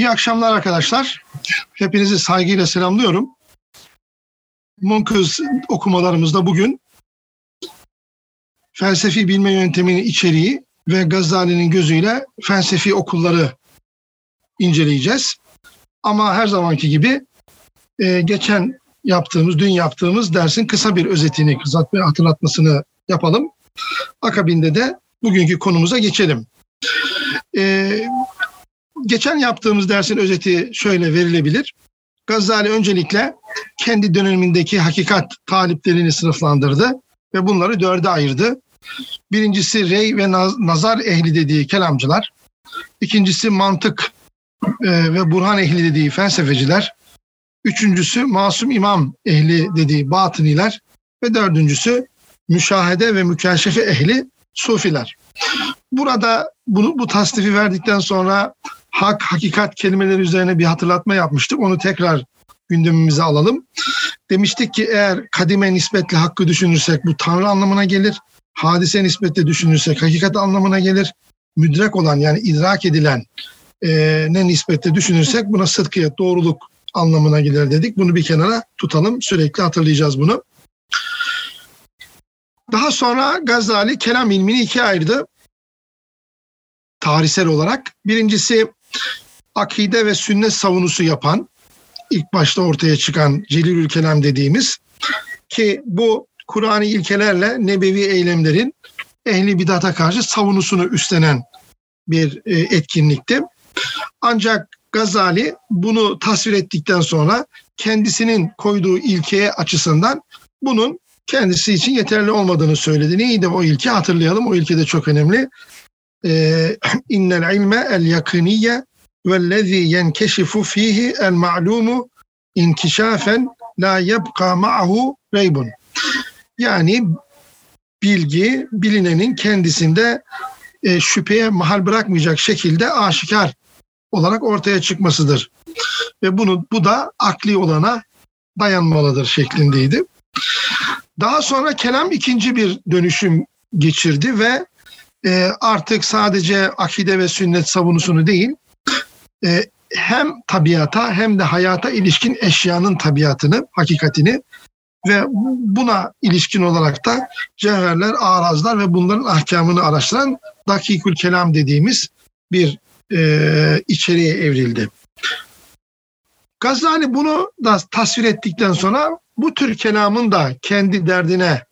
İyi akşamlar arkadaşlar. Hepinizi saygıyla selamlıyorum. Monkuz okumalarımızda bugün felsefi bilme yönteminin içeriği ve Gazali'nin gözüyle felsefi okulları inceleyeceğiz. Ama her zamanki gibi e, geçen yaptığımız, dün yaptığımız dersin kısa bir özetini, kısa bir hatırlatmasını yapalım. Akabinde de bugünkü konumuza geçelim. E, geçen yaptığımız dersin özeti şöyle verilebilir. Gazali öncelikle kendi dönemindeki hakikat taliplerini sınıflandırdı ve bunları dörde ayırdı. Birincisi rey ve nazar ehli dediği kelamcılar. İkincisi mantık e, ve burhan ehli dediği felsefeciler. Üçüncüsü masum imam ehli dediği batıniler. Ve dördüncüsü müşahede ve mükaşefe ehli sufiler. Burada bunu bu tasnifi verdikten sonra hak, hakikat kelimeleri üzerine bir hatırlatma yapmıştık. Onu tekrar gündemimize alalım. Demiştik ki eğer kadime nispetle hakkı düşünürsek bu tanrı anlamına gelir. Hadise nispetle düşünürsek hakikat anlamına gelir. Müdrek olan yani idrak edilen e, ne nispetle düşünürsek buna sıdkiyet, doğruluk anlamına gelir dedik. Bunu bir kenara tutalım. Sürekli hatırlayacağız bunu. Daha sonra Gazali kelam ilmini ikiye ayırdı. Tarihsel olarak. Birincisi akide ve sünnet savunusu yapan, ilk başta ortaya çıkan Celilül Kelam dediğimiz ki bu Kur'an'ı ilkelerle nebevi eylemlerin ehli bidata karşı savunusunu üstlenen bir e, etkinlikti. Ancak Gazali bunu tasvir ettikten sonra kendisinin koyduğu ilkeye açısından bunun kendisi için yeterli olmadığını söyledi. Neydi o ilke hatırlayalım. O ilke de çok önemli. Ee, innel ilme el yakiniye vellezî yenkeşifu fihi el ma'lumu inkişafen la yebqa ma'ahu reybun. Yani bilgi bilinenin kendisinde e, şüpheye mahal bırakmayacak şekilde aşikar olarak ortaya çıkmasıdır. Ve bunu bu da akli olana dayanmalıdır şeklindeydi. Daha sonra kelam ikinci bir dönüşüm geçirdi ve e, artık sadece akide ve sünnet savunusunu değil, e, hem tabiata hem de hayata ilişkin eşyanın tabiatını, hakikatini ve buna ilişkin olarak da cevherler, arazlar ve bunların ahkamını araştıran dakikül kelam dediğimiz bir e, içeriğe evrildi. Gazali bunu da tasvir ettikten sonra bu tür kelamın da kendi derdine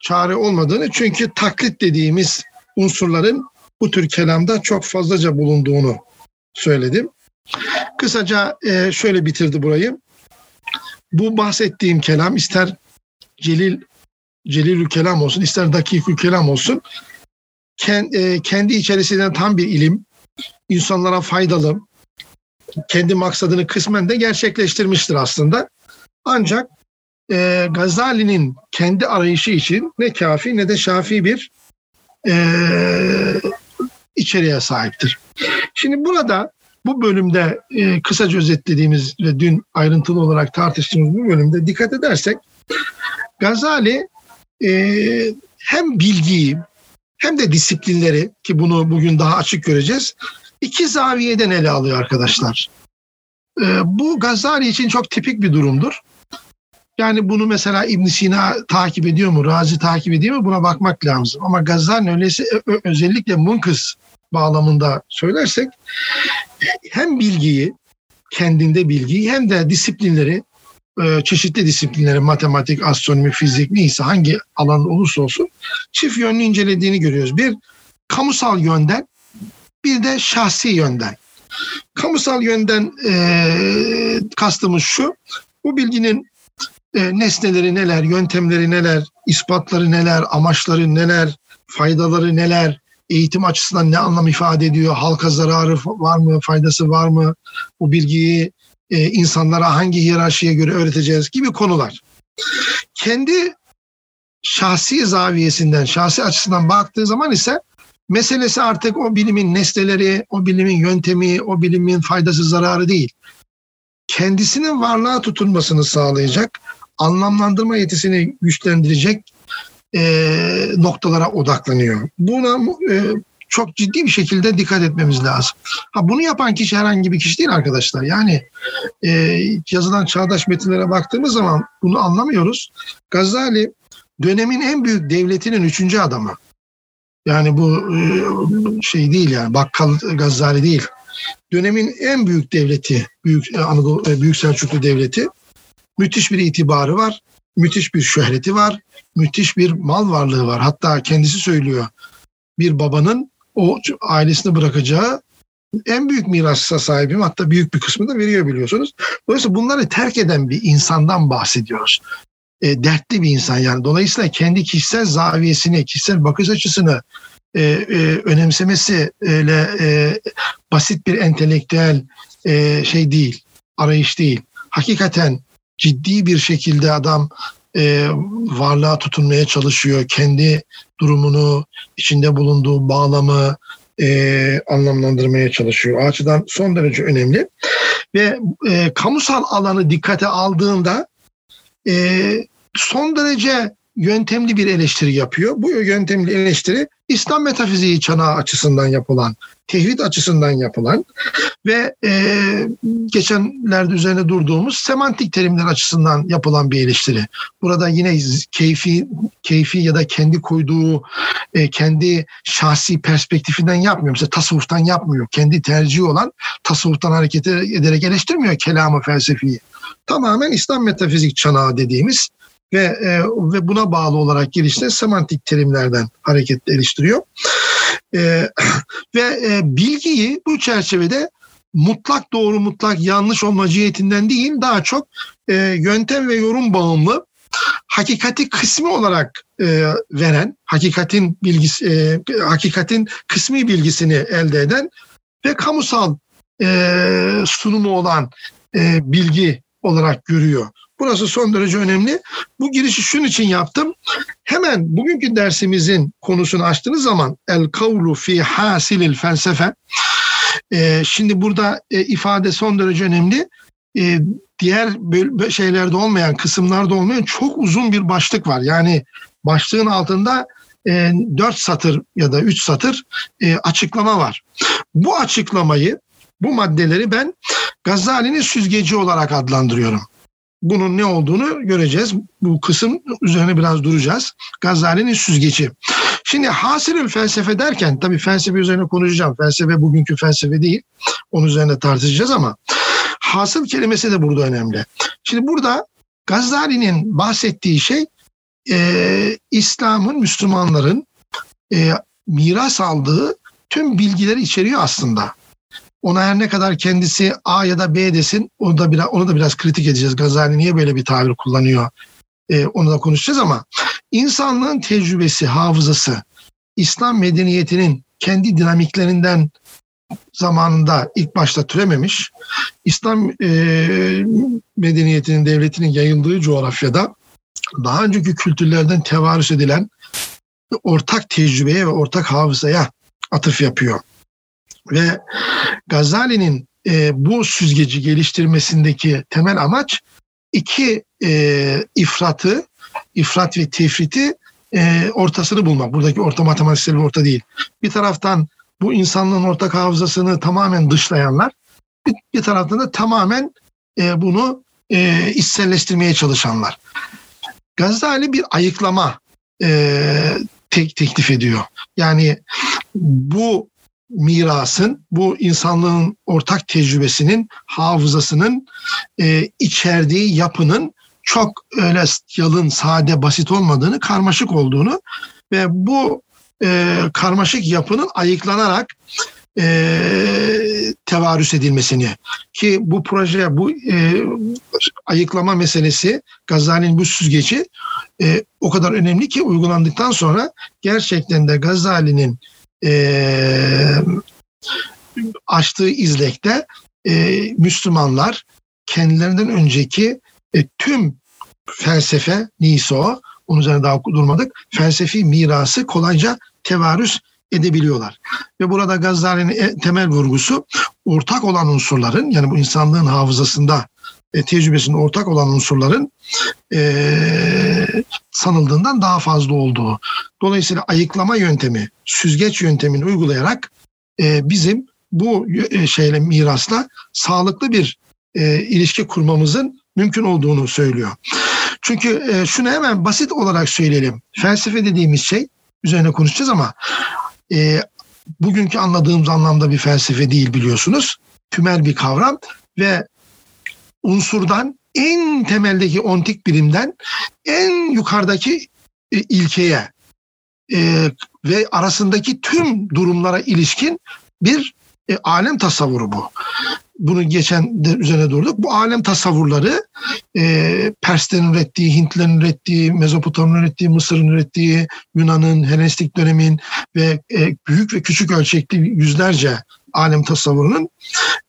çare olmadığını çünkü taklit dediğimiz unsurların bu tür kelamda çok fazlaca bulunduğunu söyledim. Kısaca e, şöyle bitirdi burayı. Bu bahsettiğim kelam ister celil celilül kelam olsun ister dakikül kelam olsun e, kendi içerisinden tam bir ilim, insanlara faydalı, kendi maksadını kısmen de gerçekleştirmiştir aslında. Ancak e, Gazali'nin kendi arayışı için ne kafi ne de şafi bir e, içeriğe sahiptir. Şimdi burada bu bölümde e, kısaca özetlediğimiz ve dün ayrıntılı olarak tartıştığımız bu bölümde dikkat edersek Gazali e, hem bilgiyi hem de disiplinleri ki bunu bugün daha açık göreceğiz iki zaviyeden ele alıyor arkadaşlar. E, bu Gazali için çok tipik bir durumdur. Yani bunu mesela İbn Sina takip ediyor mu, Razi takip ediyor mu buna bakmak lazım. Ama Gazali öyleyse özellikle Munkız bağlamında söylersek hem bilgiyi, kendinde bilgiyi hem de disiplinleri, e, çeşitli disiplinleri, matematik, astronomi, fizik neyse hangi alan olursa olsun çift yönlü incelediğini görüyoruz. Bir kamusal yönden, bir de şahsi yönden. Kamusal yönden e, kastımız şu, bu bilginin e, nesneleri neler, yöntemleri neler, ispatları neler, amaçları neler, faydaları neler, eğitim açısından ne anlam ifade ediyor, halka zararı var mı, faydası var mı, bu bilgiyi e, insanlara hangi hiyerarşiye göre öğreteceğiz gibi konular. Kendi şahsi zaviyesinden, şahsi açısından baktığı zaman ise meselesi artık o bilimin nesneleri, o bilimin yöntemi, o bilimin faydası zararı değil. Kendisinin varlığa tutunmasını sağlayacak, anlamlandırma yetisini güçlendirecek e, noktalara odaklanıyor. Buna e, çok ciddi bir şekilde dikkat etmemiz lazım. Ha bunu yapan kişi herhangi bir kişi değil arkadaşlar. Yani e, yazılan çağdaş metinlere baktığımız zaman bunu anlamıyoruz. Gazali dönemin en büyük devletinin üçüncü adamı. Yani bu e, şey değil yani Bakkal Gazali değil. Dönemin en büyük devleti, büyük Anadolu e, Büyük Selçuklu devleti. Müthiş bir itibarı var, müthiş bir şöhreti var, müthiş bir mal varlığı var. Hatta kendisi söylüyor. Bir babanın o ailesini bırakacağı en büyük mirasa sahibim hatta büyük bir kısmını da veriyor biliyorsunuz. Dolayısıyla bunları terk eden bir insandan bahsediyoruz. E, dertli bir insan yani. Dolayısıyla kendi kişisel zaviyesini, kişisel bakış açısını e, e, önemsemesi öyle e, basit bir entelektüel e, şey değil, arayış değil. Hakikaten ciddi bir şekilde adam e, varlığa tutunmaya çalışıyor. Kendi durumunu, içinde bulunduğu bağlamı e, anlamlandırmaya çalışıyor. O açıdan son derece önemli. Ve e, kamusal alanı dikkate aldığında e, son derece yöntemli bir eleştiri yapıyor. Bu yöntemli eleştiri İslam metafiziği çanağı açısından yapılan, tevhid açısından yapılan ve e, geçenlerde üzerine durduğumuz semantik terimler açısından yapılan bir eleştiri. Burada yine keyfi, keyfi ya da kendi koyduğu, e, kendi şahsi perspektifinden yapmıyor. Mesela tasavvuftan yapmıyor. Kendi tercihi olan tasavvuftan hareket ederek eleştirmiyor kelamı felsefeyi. Tamamen İslam metafizik çanağı dediğimiz ve e, ve buna bağlı olarak gelişte semantik terimlerden hareket geliştiriyor. E, ve e, bilgiyi bu çerçevede mutlak doğru mutlak yanlış olma cihetinden değil daha çok e, yöntem ve yorum bağımlı hakikati kısmı olarak e, veren, hakikatin bilgisi, e, hakikatin kısmi bilgisini elde eden ve kamusal e, sunumu olan e, bilgi olarak görüyor. Burası son derece önemli. Bu girişi şunun için yaptım. Hemen bugünkü dersimizin konusunu açtığınız zaman el kavlu fi hasilil felsefe. Ee, şimdi burada e, ifade son derece önemli. Ee, diğer şeylerde olmayan, kısımlarda olmayan çok uzun bir başlık var. Yani başlığın altında e, 4 satır ya da 3 satır e, açıklama var. Bu açıklamayı, bu maddeleri ben Gazali'nin süzgeci olarak adlandırıyorum bunun ne olduğunu göreceğiz. Bu kısım üzerine biraz duracağız. Gazali'nin süzgeci. Şimdi hasilül felsefe derken tabii felsefe üzerine konuşacağım. Felsefe bugünkü felsefe değil. Onun üzerine tartışacağız ama hasıl kelimesi de burada önemli. Şimdi burada Gazali'nin bahsettiği şey e, İslam'ın, Müslümanların e, miras aldığı tüm bilgileri içeriyor aslında. Ona her ne kadar kendisi A ya da B desin onu da biraz, onu da biraz kritik edeceğiz. Gazali niye böyle bir tabir kullanıyor? Ee, onu da konuşacağız ama insanlığın tecrübesi, hafızası, İslam medeniyetinin kendi dinamiklerinden zamanında ilk başta türememiş. İslam e, medeniyetinin, devletinin yayıldığı coğrafyada daha önceki kültürlerden tevarüs edilen ortak tecrübeye ve ortak hafızaya atıf yapıyor. Ve Gazali'nin e, bu süzgeci geliştirmesindeki temel amaç iki e, ifratı, ifrat ve tefriti e, ortasını bulmak. Buradaki orta matematiksel bir orta değil. Bir taraftan bu insanlığın ortak hafızasını tamamen dışlayanlar, bir, bir taraftan da tamamen e, bunu e, içselleştirmeye çalışanlar. Gazali bir ayıklama e, tek, teklif ediyor. Yani bu mirasın, bu insanlığın ortak tecrübesinin, hafızasının e, içerdiği yapının çok öyle yalın, sade, basit olmadığını, karmaşık olduğunu ve bu e, karmaşık yapının ayıklanarak e, tevarüs edilmesini ki bu proje bu e, ayıklama meselesi Gazali'nin bu süzgeci e, o kadar önemli ki uygulandıktan sonra gerçekten de Gazali'nin e, açtığı izlekte e, Müslümanlar kendilerinden önceki e, tüm felsefe neyse o, onun üzerine daha durmadık, felsefi mirası kolayca tevarüs edebiliyorlar. Ve burada Gazali'nin temel vurgusu ortak olan unsurların yani bu insanlığın hafızasında e, tecrübesinde ortak olan unsurların e, sanıldığından daha fazla olduğu. Dolayısıyla ayıklama yöntemi, süzgeç yöntemini uygulayarak e, bizim bu e, şeyle mirasla sağlıklı bir e, ilişki kurmamızın mümkün olduğunu söylüyor. Çünkü e, şunu hemen basit olarak söyleyelim. Felsefe dediğimiz şey üzerine konuşacağız ama e, bugünkü anladığımız anlamda bir felsefe değil biliyorsunuz. Tümel bir kavram ve unsurdan en temeldeki ontik birimden en yukarıdaki e, ilkeye e, ve arasındaki tüm durumlara ilişkin bir e, alem tasavvuru bu. Bunu geçen de üzerine durduk. Bu alem tasavvurları e, Perslerin ürettiği, Hintlerin ürettiği, Mezopotamya'nın ürettiği, Mısır'ın ürettiği, Yunan'ın, Helenistik dönemin ve e, büyük ve küçük ölçekli yüzlerce alem tasavvurunun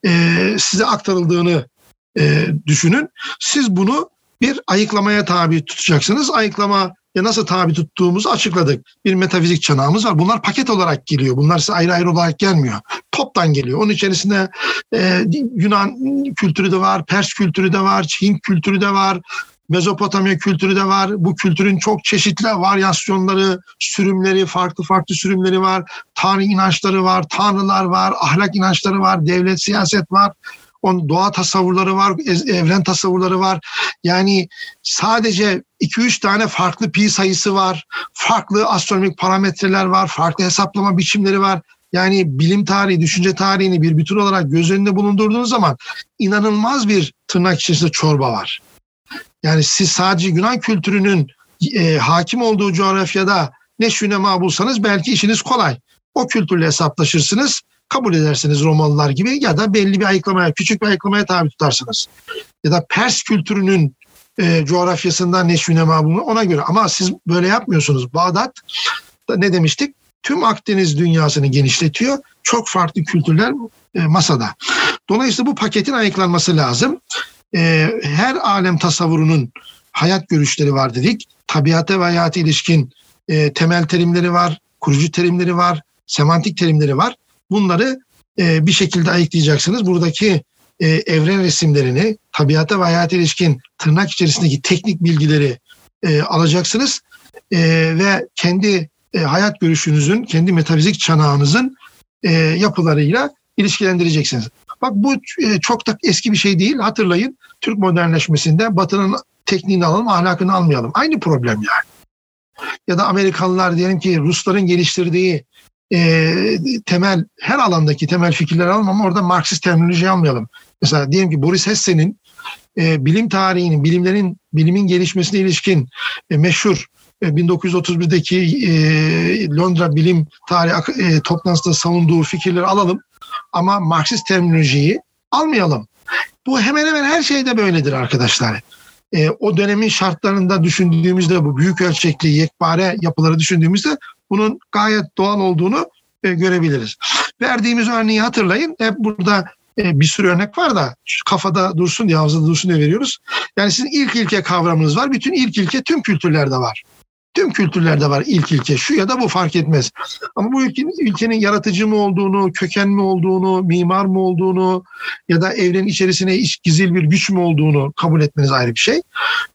e, size aktarıldığını e, düşünün. Siz bunu bir ayıklamaya tabi tutacaksınız. Ayıklama ya nasıl tabi tuttuğumuzu açıkladık. Bir metafizik çanağımız var. Bunlar paket olarak geliyor. Bunlar size ayrı ayrı olarak gelmiyor. Toptan geliyor. Onun içerisinde e, Yunan kültürü de var, Pers kültürü de var, Çin kültürü de var, Mezopotamya kültürü de var. Bu kültürün çok çeşitli varyasyonları, sürümleri, farklı farklı sürümleri var. Tanrı inançları var, tanrılar var, ahlak inançları var, devlet, siyaset var. Onun doğa tasavvurları var, evren tasavvurları var. Yani sadece 2-3 tane farklı pi sayısı var. Farklı astronomik parametreler var, farklı hesaplama biçimleri var. Yani bilim tarihi, düşünce tarihini bir bütün olarak göz önünde bulundurduğunuz zaman inanılmaz bir tırnak içerisinde çorba var. Yani siz sadece Yunan kültürünün e, hakim olduğu coğrafyada ne şünema bulsanız belki işiniz kolay. O kültürle hesaplaşırsınız kabul edersiniz Romalılar gibi ya da belli bir ayıklamaya, küçük bir ayıklamaya tabi tutarsınız. Ya da Pers kültürünün e, coğrafyasından neşvine bunu ona göre. Ama siz böyle yapmıyorsunuz. Bağdat ne demiştik? Tüm Akdeniz dünyasını genişletiyor. Çok farklı kültürler e, masada. Dolayısıyla bu paketin ayıklanması lazım. E, her alem tasavvurunun hayat görüşleri var dedik. Tabiata ve hayata ilişkin e, temel terimleri var, kurucu terimleri var, semantik terimleri var. Bunları e, bir şekilde ayıklayacaksınız. Buradaki e, evren resimlerini, tabiata ve hayata ilişkin tırnak içerisindeki teknik bilgileri e, alacaksınız e, ve kendi e, hayat görüşünüzün, kendi metafizik çanağınızın e, yapılarıyla ilişkilendireceksiniz. Bak bu e, çok da eski bir şey değil. Hatırlayın Türk modernleşmesinde Batı'nın tekniğini alalım, ahlakını almayalım. Aynı problem yani. Ya da Amerikalılar diyelim ki Rusların geliştirdiği e, temel her alandaki temel fikirleri alalım ama orada Marksist terminoloji almayalım. Mesela diyelim ki Boris Hesse'nin e, bilim tarihinin, bilimlerin, bilimin gelişmesine ilişkin e, meşhur e, 1931'deki e, Londra Bilim Tarihi e, toplantısında savunduğu fikirleri alalım ama Marksist terminolojiyi almayalım. Bu hemen hemen her şeyde böyledir arkadaşlar. E, o dönemin şartlarında düşündüğümüzde bu büyük ölçekli yekpare yapıları düşündüğümüzde bunun gayet doğal olduğunu e, görebiliriz. Verdiğimiz örneği hatırlayın. Hep burada e, bir sürü örnek var da kafada dursun diye, hafızada dursun diye veriyoruz. Yani sizin ilk ilke kavramınız var. Bütün ilk ilke tüm kültürlerde var. Tüm kültürlerde var ilk ilke. Şu ya da bu fark etmez. Ama bu ülkenin, ülkenin yaratıcı mı olduğunu, köken mi olduğunu, mimar mı olduğunu ya da evrenin içerisine iç, gizil bir güç mü olduğunu kabul etmeniz ayrı bir şey.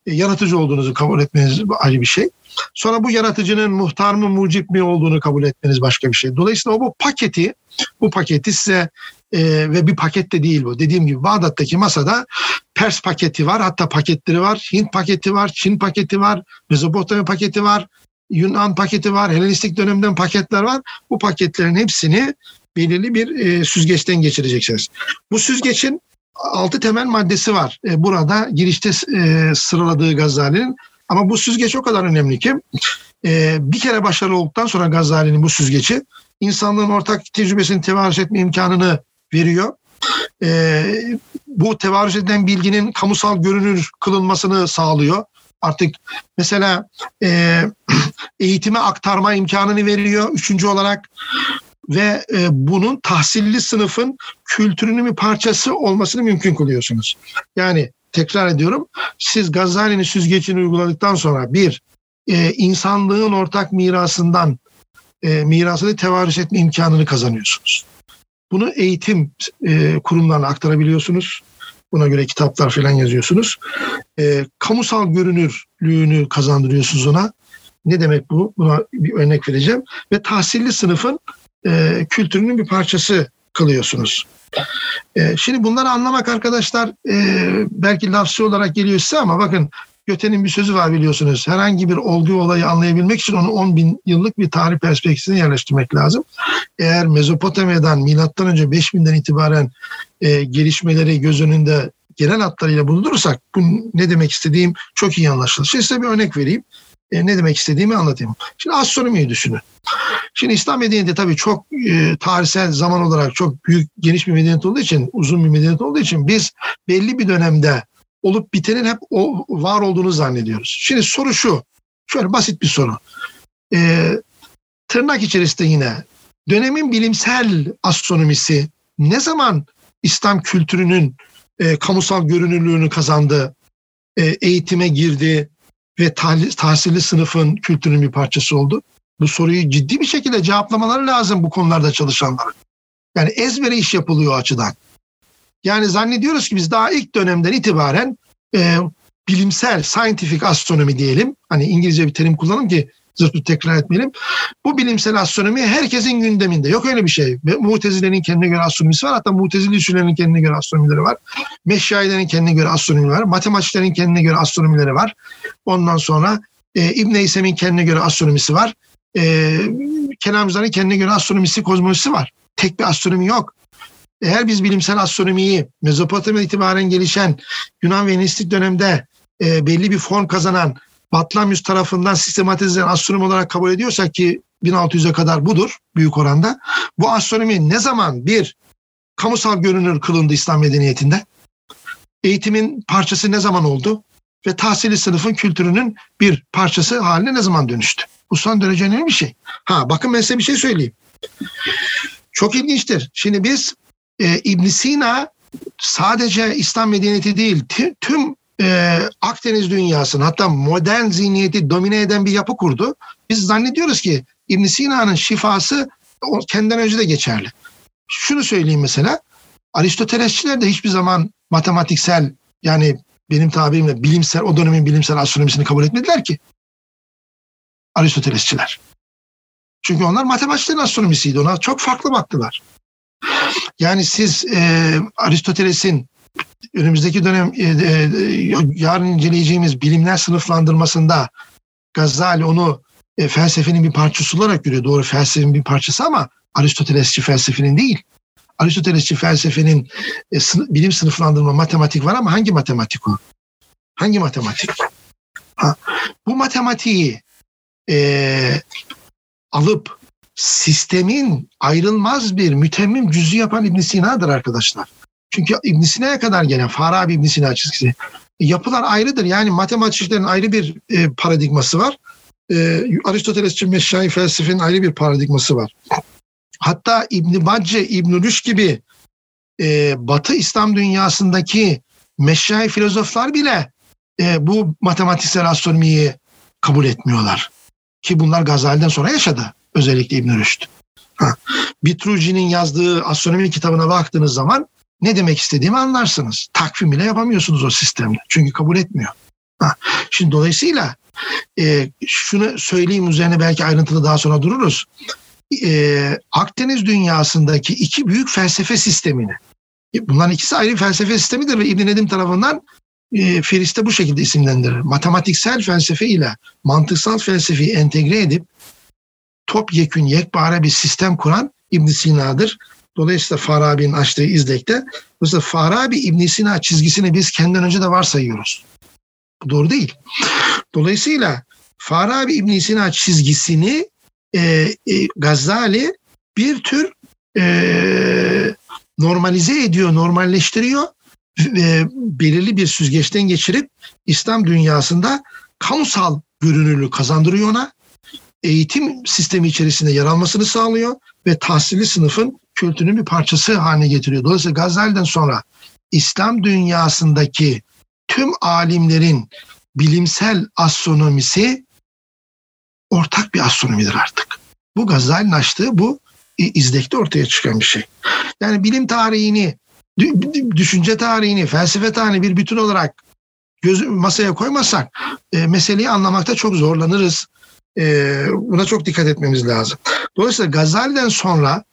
E, yaratıcı olduğunuzu kabul etmeniz ayrı bir şey. Sonra bu yaratıcının muhtar mı mucip mi olduğunu kabul etmeniz başka bir şey. Dolayısıyla o bu paketi bu paketi size e, ve bir paket de değil bu. Dediğim gibi Bağdat'taki masada Pers paketi var, hatta paketleri var. Hint paketi var, Çin paketi var, Mezopotamya paketi var, Yunan paketi var, Helenistik dönemden paketler var. Bu paketlerin hepsini belirli bir e, süzgeçten geçireceksiniz. Bu süzgeçin altı temel maddesi var. E, burada girişte e, sıraladığı Gazali'nin ama bu süzgeç o kadar önemli ki e, bir kere başarılı olduktan sonra Gazali'nin bu süzgeci insanlığın ortak tecrübesini tevarüz etme imkanını veriyor. E, bu tevarüz edilen bilginin kamusal görünür kılınmasını sağlıyor. Artık mesela e, eğitime aktarma imkanını veriyor üçüncü olarak ve e, bunun tahsilli sınıfın kültürünün bir parçası olmasını mümkün kılıyorsunuz. Yani tekrar ediyorum siz Gazali'nin süzgecini uyguladıktan sonra bir e, insanlığın ortak mirasından e, mirasını tevarüs etme imkanını kazanıyorsunuz. Bunu eğitim e, kurumlarına aktarabiliyorsunuz. Buna göre kitaplar falan yazıyorsunuz. E, kamusal görünürlüğünü kazandırıyorsunuz ona. Ne demek bu? Buna bir örnek vereceğim. Ve tahsilli sınıfın e, kültürünün bir parçası kılıyorsunuz. E, şimdi bunları anlamak arkadaşlar e, belki lafzı olarak geliyor size ama bakın Göte'nin bir sözü var biliyorsunuz. Herhangi bir olgu olayı anlayabilmek için onu 10 bin yıllık bir tarih perspektifine yerleştirmek lazım. Eğer Mezopotamya'dan milattan önce 5000'den itibaren e, gelişmeleri göz önünde genel hatlarıyla bulundurursak bu ne demek istediğim çok iyi anlaşılır. Şimdi size bir örnek vereyim. E, ne demek istediğimi anlatayım. Şimdi astronomiyi düşünün. Şimdi İslam medeniyeti tabii çok e, tarihsel zaman olarak çok büyük geniş bir medeniyet olduğu için, uzun bir medeniyet olduğu için biz belli bir dönemde olup bitenin hep o var olduğunu zannediyoruz. Şimdi soru şu. Şöyle basit bir soru. E, tırnak içerisinde yine dönemin bilimsel astronomisi ne zaman İslam kültürünün e, kamusal görünürlüğünü kazandı, e, eğitime girdi ve tahsilli sınıfın kültürünün bir parçası oldu? Bu soruyu ciddi bir şekilde cevaplamaları lazım bu konularda çalışanların. Yani ezbere iş yapılıyor açıdan. Yani zannediyoruz ki biz daha ilk dönemden itibaren e, bilimsel, scientific astronomi diyelim. Hani İngilizce bir terim kullanalım ki zırt tekrar etmeyelim. Bu bilimsel astronomi herkesin gündeminde. Yok öyle bir şey. Mutezilerin kendine göre astronomisi var. Hatta mutezili düşünlerin kendine göre astronomileri var. Meşayilerin kendine göre astronomileri var. Matematiklerin kendine göre astronomileri var. Ondan sonra e, İbn İsem'in kendine göre astronomisi var. E, Kelamcıların kendine göre astronomisi, kozmolojisi var. Tek bir astronomi yok. Eğer biz bilimsel astronomiyi Mezopotamya itibaren gelişen Yunan ve Helenistik dönemde e, belli bir form kazanan Batlamyus tarafından sistematize astronomi olarak kabul ediyorsak ki 1600'e kadar budur büyük oranda. Bu astronomi ne zaman bir kamusal görünür kılındı İslam medeniyetinde? Eğitimin parçası ne zaman oldu? Ve tahsili sınıfın kültürünün bir parçası haline ne zaman dönüştü? Bu son derece önemli bir şey. Ha bakın ben size bir şey söyleyeyim. Çok ilginçtir. Şimdi biz e, ibn Sina sadece İslam medeniyeti değil tüm e, Akdeniz dünyasını hatta modern zihniyeti domine eden bir yapı kurdu. Biz zannediyoruz ki ibn Sina'nın şifası kendinden önce de geçerli. Şunu söyleyeyim mesela Aristotelesçiler de hiçbir zaman matematiksel yani benim tabirimle bilimsel o dönemin bilimsel astronomisini kabul etmediler ki. Aristotelesçiler. Çünkü onlar matematiklerin astronomisiydi. Ona çok farklı baktılar. Yani siz e, Aristoteles'in önümüzdeki dönem e, e, yarın inceleyeceğimiz bilimler sınıflandırmasında Gazali onu e, felsefenin bir parçası olarak görüyor. Doğru felsefenin bir parçası ama Aristotelesçi felsefenin değil. Aristotelesçi felsefenin e, sınıf, bilim sınıflandırma matematik var ama hangi matematik o? Hangi matematik? Ha, bu matematiği e, alıp sistemin ayrılmaz bir mütemmim cüzü yapan İbn Sina'dır arkadaşlar. Çünkü İbn Sina'ya kadar gelen Farabi İbn Sina çizgisi e, yapılar ayrıdır. Yani matematikçilerin ayrı bir e, paradigması var. E, Aristotelesçi meşayi felsefenin ayrı bir paradigması var. Hatta İbn Bacce, İbn Rüş gibi e, Batı İslam dünyasındaki meşayi filozoflar bile e, bu matematiksel astronomiyi kabul etmiyorlar. Ki bunlar Gazali'den sonra yaşadı. Özellikle İbn Rüşd. Bitruci'nin yazdığı astronomi kitabına baktığınız zaman ne demek istediğimi anlarsınız. Takvim bile yapamıyorsunuz o sistemde. Çünkü kabul etmiyor. Ha. Şimdi dolayısıyla e, şunu söyleyeyim üzerine belki ayrıntılı daha sonra dururuz. E, Akdeniz dünyasındaki iki büyük felsefe sistemini e, bunların ikisi ayrı felsefe sistemidir ve İbn Nedim tarafından e, Feriste bu şekilde isimlendirilir. Matematiksel felsefe ile mantıksal felsefeyi entegre edip topyekün yekpare bir sistem kuran İbn Sina'dır. Dolayısıyla Farabi'nin açtığı izlekte mesela Farabi İbn Sina çizgisini biz kendinden önce de varsayıyoruz. Bu doğru değil. Dolayısıyla Farabi İbn Sina çizgisini e, e, Gazali bir tür e, normalize ediyor, normalleştiriyor ve belirli bir süzgeçten geçirip İslam dünyasında kamusal görünürlüğü kazandırıyor ona. Eğitim sistemi içerisinde yer almasını sağlıyor ve tahsili sınıfın kültürünün bir parçası haline getiriyor. Dolayısıyla Gazali'den sonra İslam dünyasındaki tüm alimlerin bilimsel astronomisi ortak bir astronomidir artık. Bu Gazali'nin açtığı bu izdekte ortaya çıkan bir şey. Yani bilim tarihini, düşünce tarihini, felsefe tarihini bir bütün olarak göz, masaya koymasak e, meseleyi anlamakta çok zorlanırız. E, buna çok dikkat etmemiz lazım. Dolayısıyla Gazali'den sonra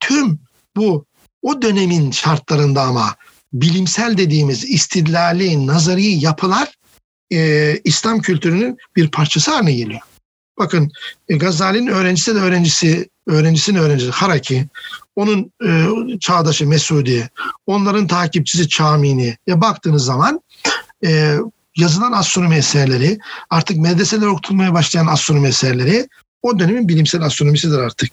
tüm bu o dönemin şartlarında ama bilimsel dediğimiz istidlali, nazari yapılar e, İslam kültürünün bir parçası haline geliyor. Bakın e, Gazali'nin öğrencisi de öğrencisi, öğrencisinin öğrencisi Haraki, onun e, çağdaşı Mesudi, onların takipçisi Çamini. Baktığınız zaman e, yazılan astronomi eserleri, artık medreseler okutulmaya başlayan astronomi eserleri o dönemin bilimsel astronomisidir artık.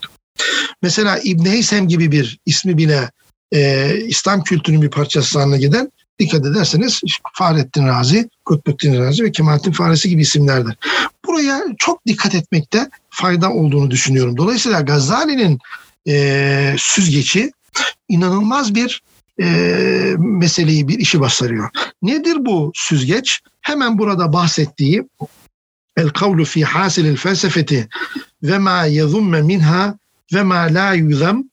Mesela İbn Heysem gibi bir ismi bile e, İslam kültürünün bir parçası haline giden dikkat ederseniz Fahrettin Razi, Kutbettin Razi ve Kemalettin Faresi gibi isimlerdir. Buraya çok dikkat etmekte fayda olduğunu düşünüyorum. Dolayısıyla Gazali'nin e, süzgeci inanılmaz bir e, meseleyi, bir işi başarıyor. Nedir bu süzgeç? Hemen burada bahsettiği el kavlu fi hasilil felsefeti ve ma yezumme minha ve ma la yuzem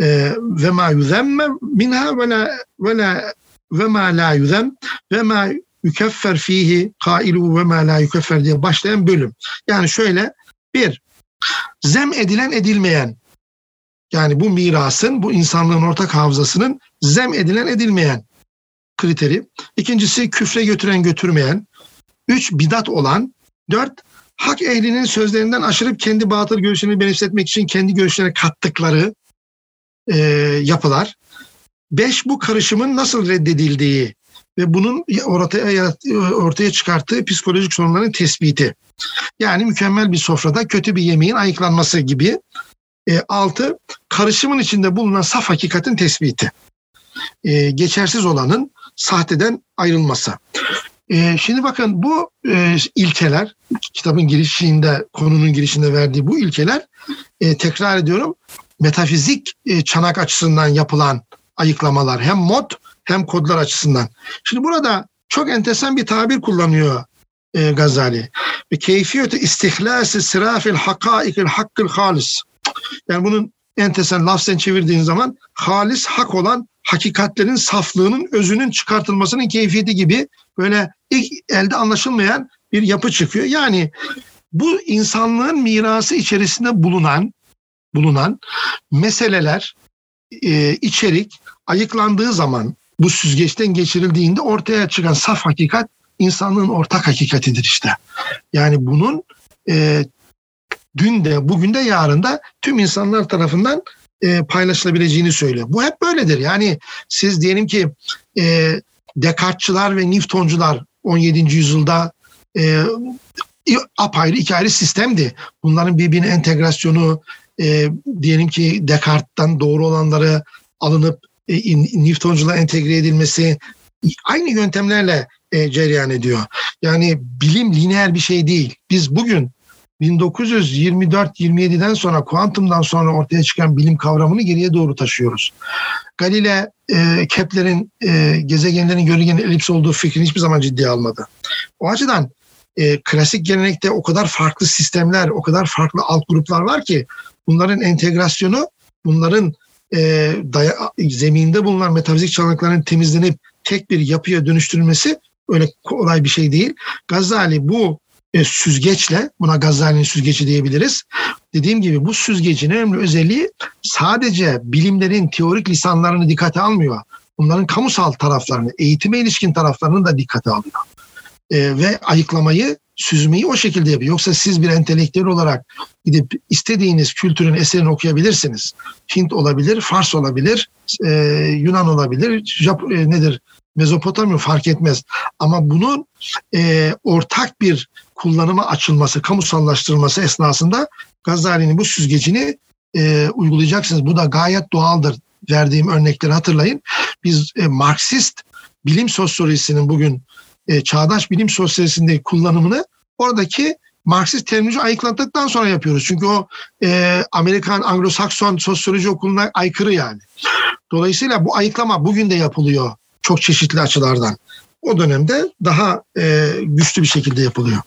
e, ve ma yuzemme minha ve la ve la ve ma la yuzem ve ma yükeffer fihi kailu ve ma la yükeffer diye başlayan bölüm. Yani şöyle bir zem edilen edilmeyen yani bu mirasın, bu insanlığın ortak hafızasının zem edilen edilmeyen kriteri. İkincisi küfre götüren götürmeyen. Üç bidat olan. Dört hak ehlinin sözlerinden aşırıp kendi batıl görüşünü benimsetmek için kendi görüşlerine kattıkları e, yapılar. Beş bu karışımın nasıl reddedildiği ve bunun ortaya ortaya çıkarttığı psikolojik sorunların tespiti. Yani mükemmel bir sofrada kötü bir yemeğin ayıklanması gibi. E, altı karışımın içinde bulunan saf hakikatin tespiti. E, geçersiz olanın sahteden ayrılması. E, şimdi bakın bu e, ilkeler kitabın girişinde konunun girişinde verdiği bu ilkeler e, tekrar ediyorum metafizik e, çanak açısından yapılan ayıklamalar hem mod hem kodlar açısından. Şimdi burada çok enteresan bir tabir kullanıyor e, Gazali. Ve keyfiyeti istihlası sırafil hakaikil hakkıl halis. Yani bunun enteresan lafzen çevirdiğin zaman halis hak olan hakikatlerin saflığının özünün çıkartılmasının keyfiyeti gibi böyle ilk elde anlaşılmayan bir yapı çıkıyor. Yani bu insanlığın mirası içerisinde bulunan bulunan meseleler, e, içerik ayıklandığı zaman bu süzgeçten geçirildiğinde ortaya çıkan saf hakikat insanlığın ortak hakikatidir işte. Yani bunun e, dün de bugün de yarın da tüm insanlar tarafından e, paylaşılabileceğini söylüyor. Bu hep böyledir. Yani siz diyelim ki e, Descartes'çılar ve Newtoncular 17. yüzyılda e, apayrı iki ayrı sistemdi. Bunların birbirine entegrasyonu e, diyelim ki Descartes'tan doğru olanları alınıp e, Newtonculuğa entegre edilmesi aynı yöntemlerle e, cereyan ediyor. Yani bilim lineer bir şey değil. Biz bugün 1924-27'den sonra kuantumdan sonra ortaya çıkan bilim kavramını geriye doğru taşıyoruz. Galile e, Kepler'in e, gezegenlerin yörüngenin elips olduğu fikrini hiçbir zaman ciddiye almadı. O açıdan e, klasik gelenekte o kadar farklı sistemler, o kadar farklı alt gruplar var ki bunların entegrasyonu, bunların e, daya, zeminde bulunan metafizik çalıntıların temizlenip tek bir yapıya dönüştürülmesi öyle kolay bir şey değil. Gazali bu e, süzgeçle, buna Gazali'nin süzgeci diyebiliriz. Dediğim gibi bu süzgecin önemli özelliği sadece bilimlerin teorik lisanlarını dikkate almıyor. Bunların kamusal taraflarını, eğitime ilişkin taraflarını da dikkate alıyor. E, ve ayıklamayı, süzmeyi o şekilde yapıyor. Yoksa siz bir entelektüel olarak gidip istediğiniz kültürün eserini okuyabilirsiniz. Hint olabilir, Fars olabilir, e, Yunan olabilir, Jap e, nedir Mezopotamya fark etmez. Ama bunun e, ortak bir kullanıma açılması, kamusallaştırılması esnasında Gazali'nin bu süzgecini e, uygulayacaksınız. Bu da gayet doğaldır. Verdiğim örnekleri hatırlayın. Biz e, Marksist bilim sosyolojisinin bugün e, çağdaş bilim sosyolojisinde kullanımını oradaki Marksist terminoloji ayıkladıktan sonra yapıyoruz. Çünkü o e, Amerikan Anglo-Sakson sosyoloji okuluna aykırı yani. Dolayısıyla bu ayıklama bugün de yapılıyor çok çeşitli açılardan. O dönemde daha e, güçlü bir şekilde yapılıyor.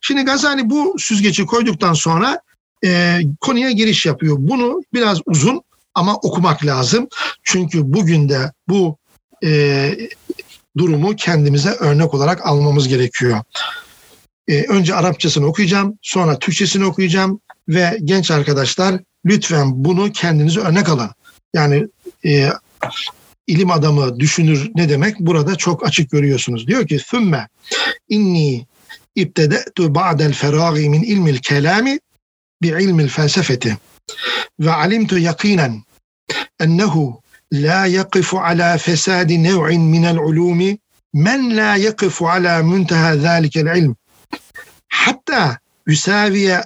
Şimdi Gazali bu süzgeci koyduktan sonra e, konuya giriş yapıyor. Bunu biraz uzun ama okumak lazım. Çünkü bugün de bu e, durumu kendimize örnek olarak almamız gerekiyor. e, önce Arapçasını okuyacağım, sonra Türkçesini okuyacağım ve genç arkadaşlar lütfen bunu kendinize örnek alın. Yani e, ilim adamı düşünür ne demek burada çok açık görüyorsunuz. Diyor ki sümme inni ibtedetu ba'del feragi min ilmil kelami bi ilmil felsefeti ve alimtu yakinen ennehu la yakifu ala fesadi nev'in minel ulumi men la yakifu ala münteha zâlikel ilm hatta yusaviye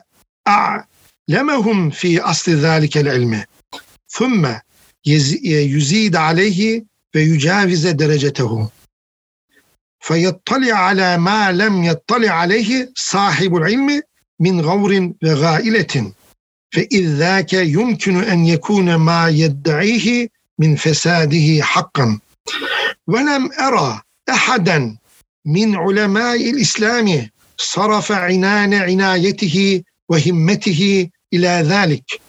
a'lemehum fi asli zâlikel ilmi thumme يزيد عليه ويجاوز درجته. فيطلع على ما لم يطلع عليه صاحب العلم من غور وغائلة فإذ ذاك يمكن أن يكون ما يدعيه من فساده حقا. ولم أرى أحدا من علماء الإسلام صرف عنان عنايته وهمته إلى ذلك.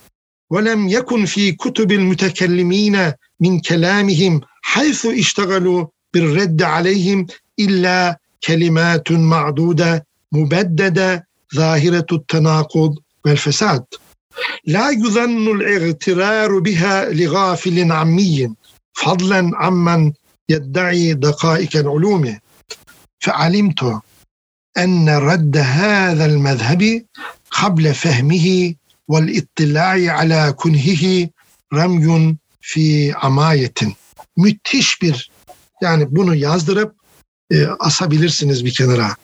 ولم يكن في كتب المتكلمين من كلامهم حيث اشتغلوا بالرد عليهم إلا كلمات معدودة مبددة ظاهرة التناقض والفساد. لا يظن الاغترار بها لغافل عمي فضلا عمن يدعي دقائق العلوم. فعلمت أن رد هذا المذهب قبل فهمه vel ittilai ala kunhihi fi amayetin. Müthiş bir yani bunu yazdırıp e, asabilirsiniz bir kenara.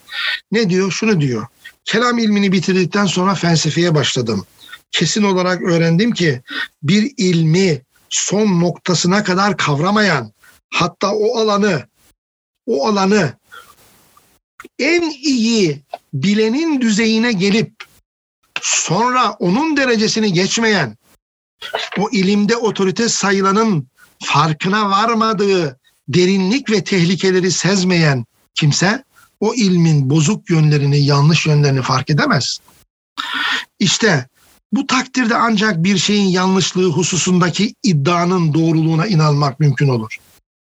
Ne diyor? Şunu diyor. Kelam ilmini bitirdikten sonra felsefeye başladım. Kesin olarak öğrendim ki bir ilmi son noktasına kadar kavramayan hatta o alanı o alanı en iyi bilenin düzeyine gelip sonra onun derecesini geçmeyen o ilimde otorite sayılanın farkına varmadığı derinlik ve tehlikeleri sezmeyen kimse o ilmin bozuk yönlerini, yanlış yönlerini fark edemez. İşte bu takdirde ancak bir şeyin yanlışlığı hususundaki iddianın doğruluğuna inanmak mümkün olur.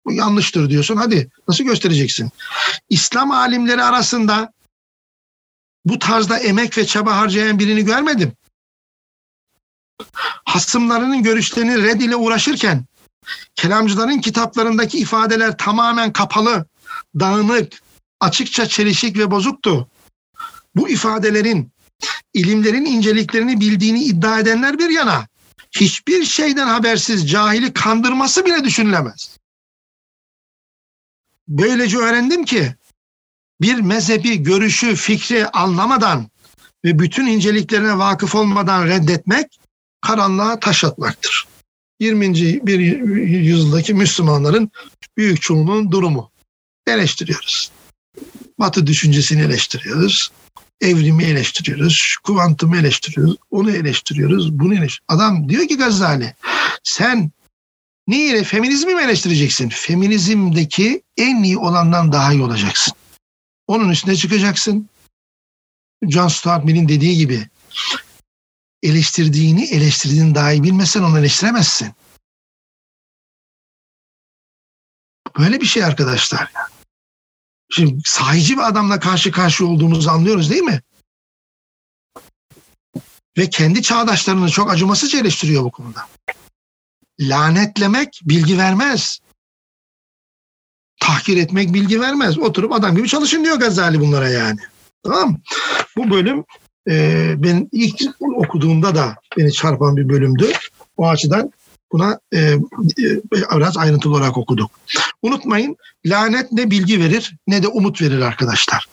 Bu yanlıştır diyorsun. Hadi nasıl göstereceksin? İslam alimleri arasında bu tarzda emek ve çaba harcayan birini görmedim. Hasımlarının görüşlerini red ile uğraşırken kelamcıların kitaplarındaki ifadeler tamamen kapalı, dağınık, açıkça çelişik ve bozuktu. Bu ifadelerin ilimlerin inceliklerini bildiğini iddia edenler bir yana hiçbir şeyden habersiz cahili kandırması bile düşünülemez. Böylece öğrendim ki bir mezhebi, görüşü, fikri anlamadan ve bütün inceliklerine vakıf olmadan reddetmek karanlığa taş atmaktır. 20. bir yüzyıldaki Müslümanların büyük çoğunluğun durumu. Eleştiriyoruz. Batı düşüncesini eleştiriyoruz. Evrimi eleştiriyoruz. Kuantumu eleştiriyoruz. Onu eleştiriyoruz. Bunu eleştiriyoruz. Adam diyor ki Gazali sen neyle feminizmi mi eleştireceksin? Feminizmdeki en iyi olandan daha iyi olacaksın. Onun üstüne çıkacaksın. John Stuart Mill'in dediği gibi eleştirdiğini eleştirdiğini daha iyi bilmesen onu eleştiremezsin. Böyle bir şey arkadaşlar. Şimdi sahici bir adamla karşı karşı olduğumuzu anlıyoruz değil mi? Ve kendi çağdaşlarını çok acımasızca eleştiriyor bu konuda. Lanetlemek bilgi vermez. Tahkir etmek bilgi vermez. Oturup adam gibi çalışın diyor Gazali bunlara yani. Tamam Bu bölüm e, ben ilk okuduğumda da beni çarpan bir bölümdü. O açıdan buna e, e, biraz ayrıntılı olarak okuduk. Unutmayın lanet ne bilgi verir ne de umut verir arkadaşlar.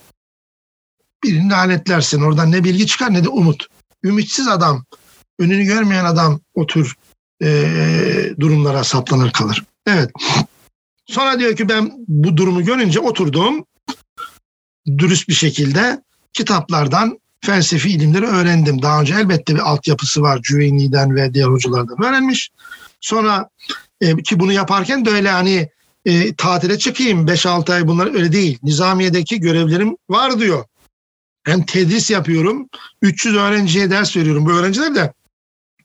Birini lanetlersin oradan ne bilgi çıkar ne de umut. Ümitsiz adam, önünü görmeyen adam o tür e, durumlara saplanır kalır. Evet. Sonra diyor ki ben bu durumu görünce oturdum dürüst bir şekilde kitaplardan felsefi ilimleri öğrendim. Daha önce elbette bir altyapısı var Cüveyni'den ve diğer hocalardan öğrenmiş. Sonra e, ki bunu yaparken de öyle hani e, tatile çıkayım 5-6 ay bunlar öyle değil. Nizamiye'deki görevlerim var diyor. Ben tedris yapıyorum. 300 öğrenciye ders veriyorum. Bu öğrenciler de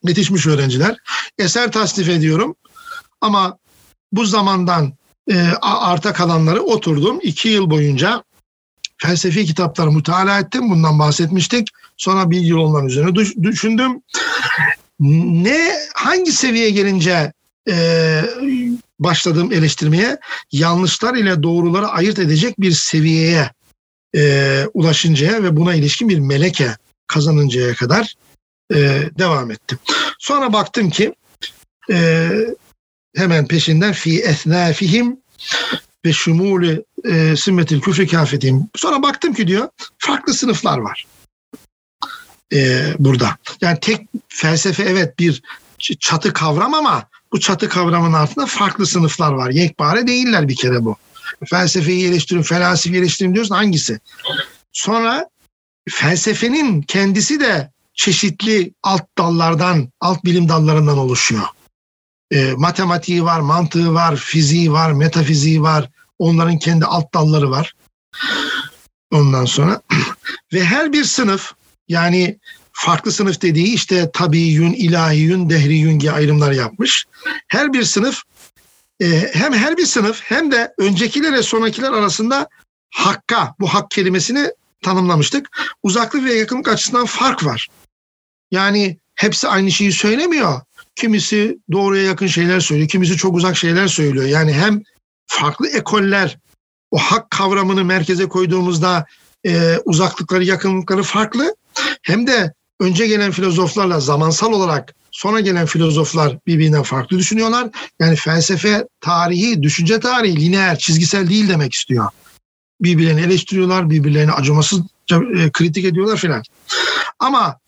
yetişmiş öğrenciler. Eser tasnif ediyorum. Ama bu zamandan e, arta kalanları oturdum. iki yıl boyunca felsefi kitapları mutala ettim. Bundan bahsetmiştik. Sonra bir yıl onların üzerine düşündüm. Ne hangi seviyeye gelince e, başladığım eleştirmeye yanlışlar ile doğruları ayırt edecek bir seviyeye e, ulaşıncaya ve buna ilişkin bir meleke kazanıncaya kadar e, devam ettim. Sonra baktım ki e, hemen peşinden fi esnafihim ve şumuli e, sümmetil küfrü kafetim. Sonra baktım ki diyor farklı sınıflar var e, burada. Yani tek felsefe evet bir çatı kavram ama bu çatı kavramın altında farklı sınıflar var. Yekpare değiller bir kere bu. Felsefeyi eleştirin, felsefi eleştirin diyorsun hangisi? Sonra felsefenin kendisi de çeşitli alt dallardan, alt bilim dallarından oluşuyor. E, matematiği var, mantığı var, fiziği var, metafiziği var. Onların kendi alt dalları var. Ondan sonra ve her bir sınıf yani farklı sınıf dediği işte tabiiyün, ilahiyün, dehriyün gibi ayrımlar yapmış. Her bir sınıf e, hem her bir sınıf hem de öncekiler ve sonrakiler arasında hakka, bu hak kelimesini tanımlamıştık. Uzaklık ve yakınlık açısından fark var. Yani hepsi aynı şeyi söylemiyor. Kimisi doğruya yakın şeyler söylüyor, kimisi çok uzak şeyler söylüyor. Yani hem farklı ekoller o hak kavramını merkeze koyduğumuzda e, uzaklıkları, yakınlıkları farklı. Hem de önce gelen filozoflarla zamansal olarak sonra gelen filozoflar birbirinden farklı düşünüyorlar. Yani felsefe tarihi, düşünce tarihi lineer, çizgisel değil demek istiyor. Birbirlerini eleştiriyorlar, birbirlerini acımasız e, kritik ediyorlar filan. Ama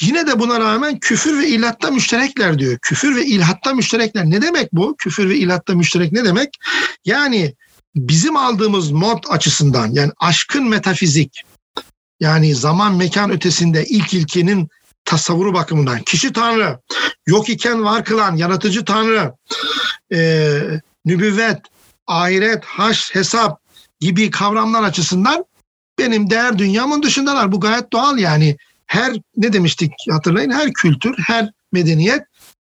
Yine de buna rağmen küfür ve ilhatta müşterekler diyor. Küfür ve ilhatta müşterekler. Ne demek bu? Küfür ve ilhatta müşterek ne demek? Yani bizim aldığımız mod açısından yani aşkın metafizik yani zaman mekan ötesinde ilk ilkenin tasavvuru bakımından kişi tanrı, yok iken var kılan yaratıcı tanrı, e, nübüvvet, ahiret, haş, hesap gibi kavramlar açısından benim değer dünyamın dışındalar. Bu gayet doğal yani her ne demiştik hatırlayın her kültür, her medeniyet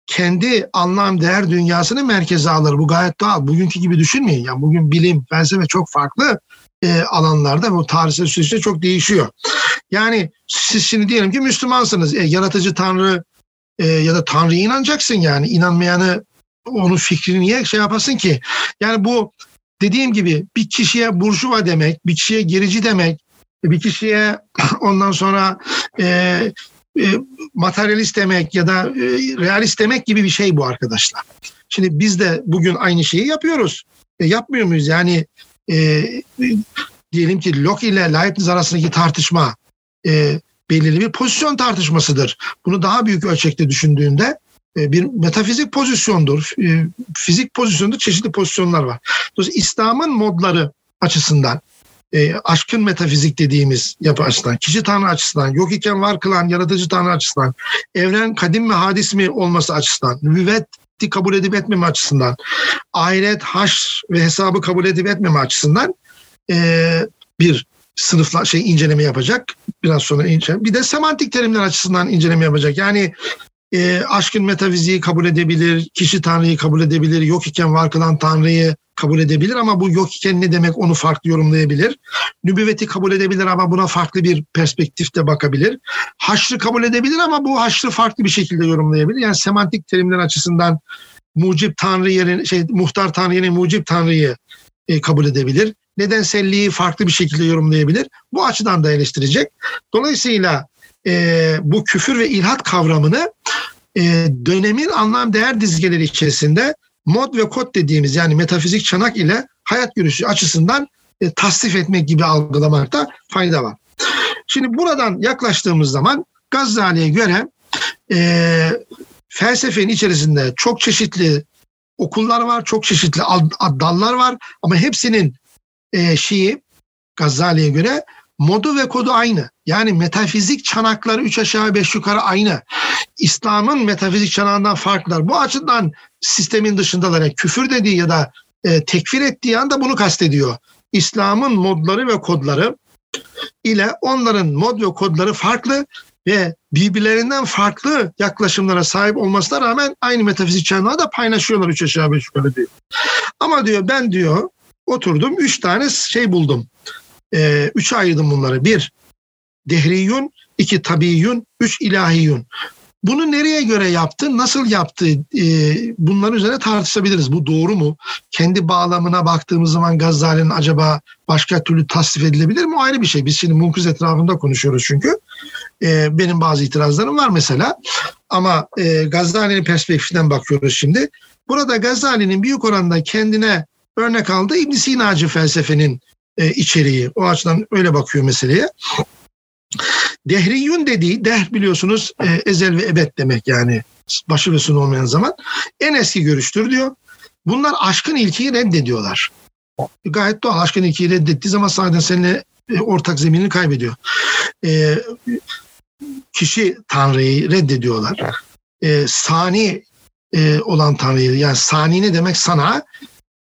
kendi anlam değer dünyasını merkeze alır. Bu gayet doğal. Bugünkü gibi düşünmeyin. Yani bugün bilim, felsefe çok farklı e, alanlarda bu tarihsel süreçte çok değişiyor. Yani siz şimdi diyelim ki Müslümansınız. E, yaratıcı Tanrı e, ya da Tanrı'ya inanacaksın yani. inanmayanı onun fikrini niye şey yapasın ki? Yani bu dediğim gibi bir kişiye burjuva demek, bir kişiye gerici demek, bir kişiye ondan sonra e, e, materyalist demek ya da e, realist demek gibi bir şey bu arkadaşlar. Şimdi biz de bugün aynı şeyi yapıyoruz. E, yapmıyor muyuz? Yani e, diyelim ki Locke ile Leibniz arasındaki tartışma e, belirli bir pozisyon tartışmasıdır. Bunu daha büyük ölçekte düşündüğünde e, bir metafizik pozisyondur. E, fizik pozisyonda çeşitli pozisyonlar var. Dolayısıyla İslam'ın modları açısından e, aşkın metafizik dediğimiz yapı açısından, kişi tanrı açısından, yok iken var kılan yaratıcı tanrı açısından, evren kadim mi hadis mi olması açısından, nüvveti kabul edip etmeme açısından, ahiret, haş ve hesabı kabul edip etmeme açısından e, bir sınıfla şey inceleme yapacak. Biraz sonra inceleme. Bir de semantik terimler açısından inceleme yapacak. Yani e, aşkın metafiziği kabul edebilir, kişi tanrıyı kabul edebilir, yok iken var kılan tanrıyı kabul edebilir ama bu yok iken ne demek onu farklı yorumlayabilir. Nübüvveti kabul edebilir ama buna farklı bir perspektifte bakabilir. Haşrı kabul edebilir ama bu haşrı farklı bir şekilde yorumlayabilir. Yani semantik terimler açısından mucip tanrı yerine şey muhtar tanrı yerine mucip tanrıyı e, kabul edebilir. Nedenselliği farklı bir şekilde yorumlayabilir. Bu açıdan da eleştirecek. Dolayısıyla e, bu küfür ve ilhat kavramını e, dönemin anlam değer dizgeleri içerisinde mod ve kod dediğimiz yani metafizik çanak ile hayat görüşü açısından e, tasnif etmek gibi algılamakta fayda var. Şimdi buradan yaklaştığımız zaman Gazali'ye göre e, felsefenin içerisinde çok çeşitli okullar var, çok çeşitli dallar var ama hepsinin e, şeyi Gazali'ye göre modu ve kodu aynı. Yani metafizik çanakları üç aşağı beş yukarı aynı. İslam'ın metafizik çanağından farklılar. Bu açıdan sistemin dışındalar. Yani küfür dediği ya da e, tekfir ettiği anda bunu kastediyor. İslam'ın modları ve kodları ile onların mod ve kodları farklı ve birbirlerinden farklı yaklaşımlara sahip olmasına rağmen aynı metafizik çanağı da paylaşıyorlar üç aşağı beş yukarı diyor. Ama diyor ben diyor oturdum üç tane şey buldum. E, üçe ayırdım bunları. Bir, dehriyun, iki tabiyyun, üç ilahiyun. Bunu nereye göre yaptı, nasıl yaptı e, bunların üzerine tartışabiliriz. Bu doğru mu? Kendi bağlamına baktığımız zaman Gazali'nin acaba başka türlü tasnif edilebilir mi? O ayrı bir şey. Biz şimdi Munkuz etrafında konuşuyoruz çünkü. E, benim bazı itirazlarım var mesela. Ama e, Gazali'nin perspektifinden bakıyoruz şimdi. Burada Gazali'nin büyük oranda kendine örnek aldığı İbn Sina'cı felsefenin e, içeriği. O açıdan öyle bakıyor meseleye. Dehriyun dediği, dehr biliyorsunuz e, ezel ve ebed demek yani başı ve sonu olmayan zaman. En eski görüştür diyor. Bunlar aşkın ilkiyi reddediyorlar. Gayet doğal aşkın ilkiyi reddettiği zaman zaten seninle e, ortak zeminini kaybediyor. E, kişi Tanrı'yı reddediyorlar. E, sani e, olan Tanrı'yı yani sani ne demek sana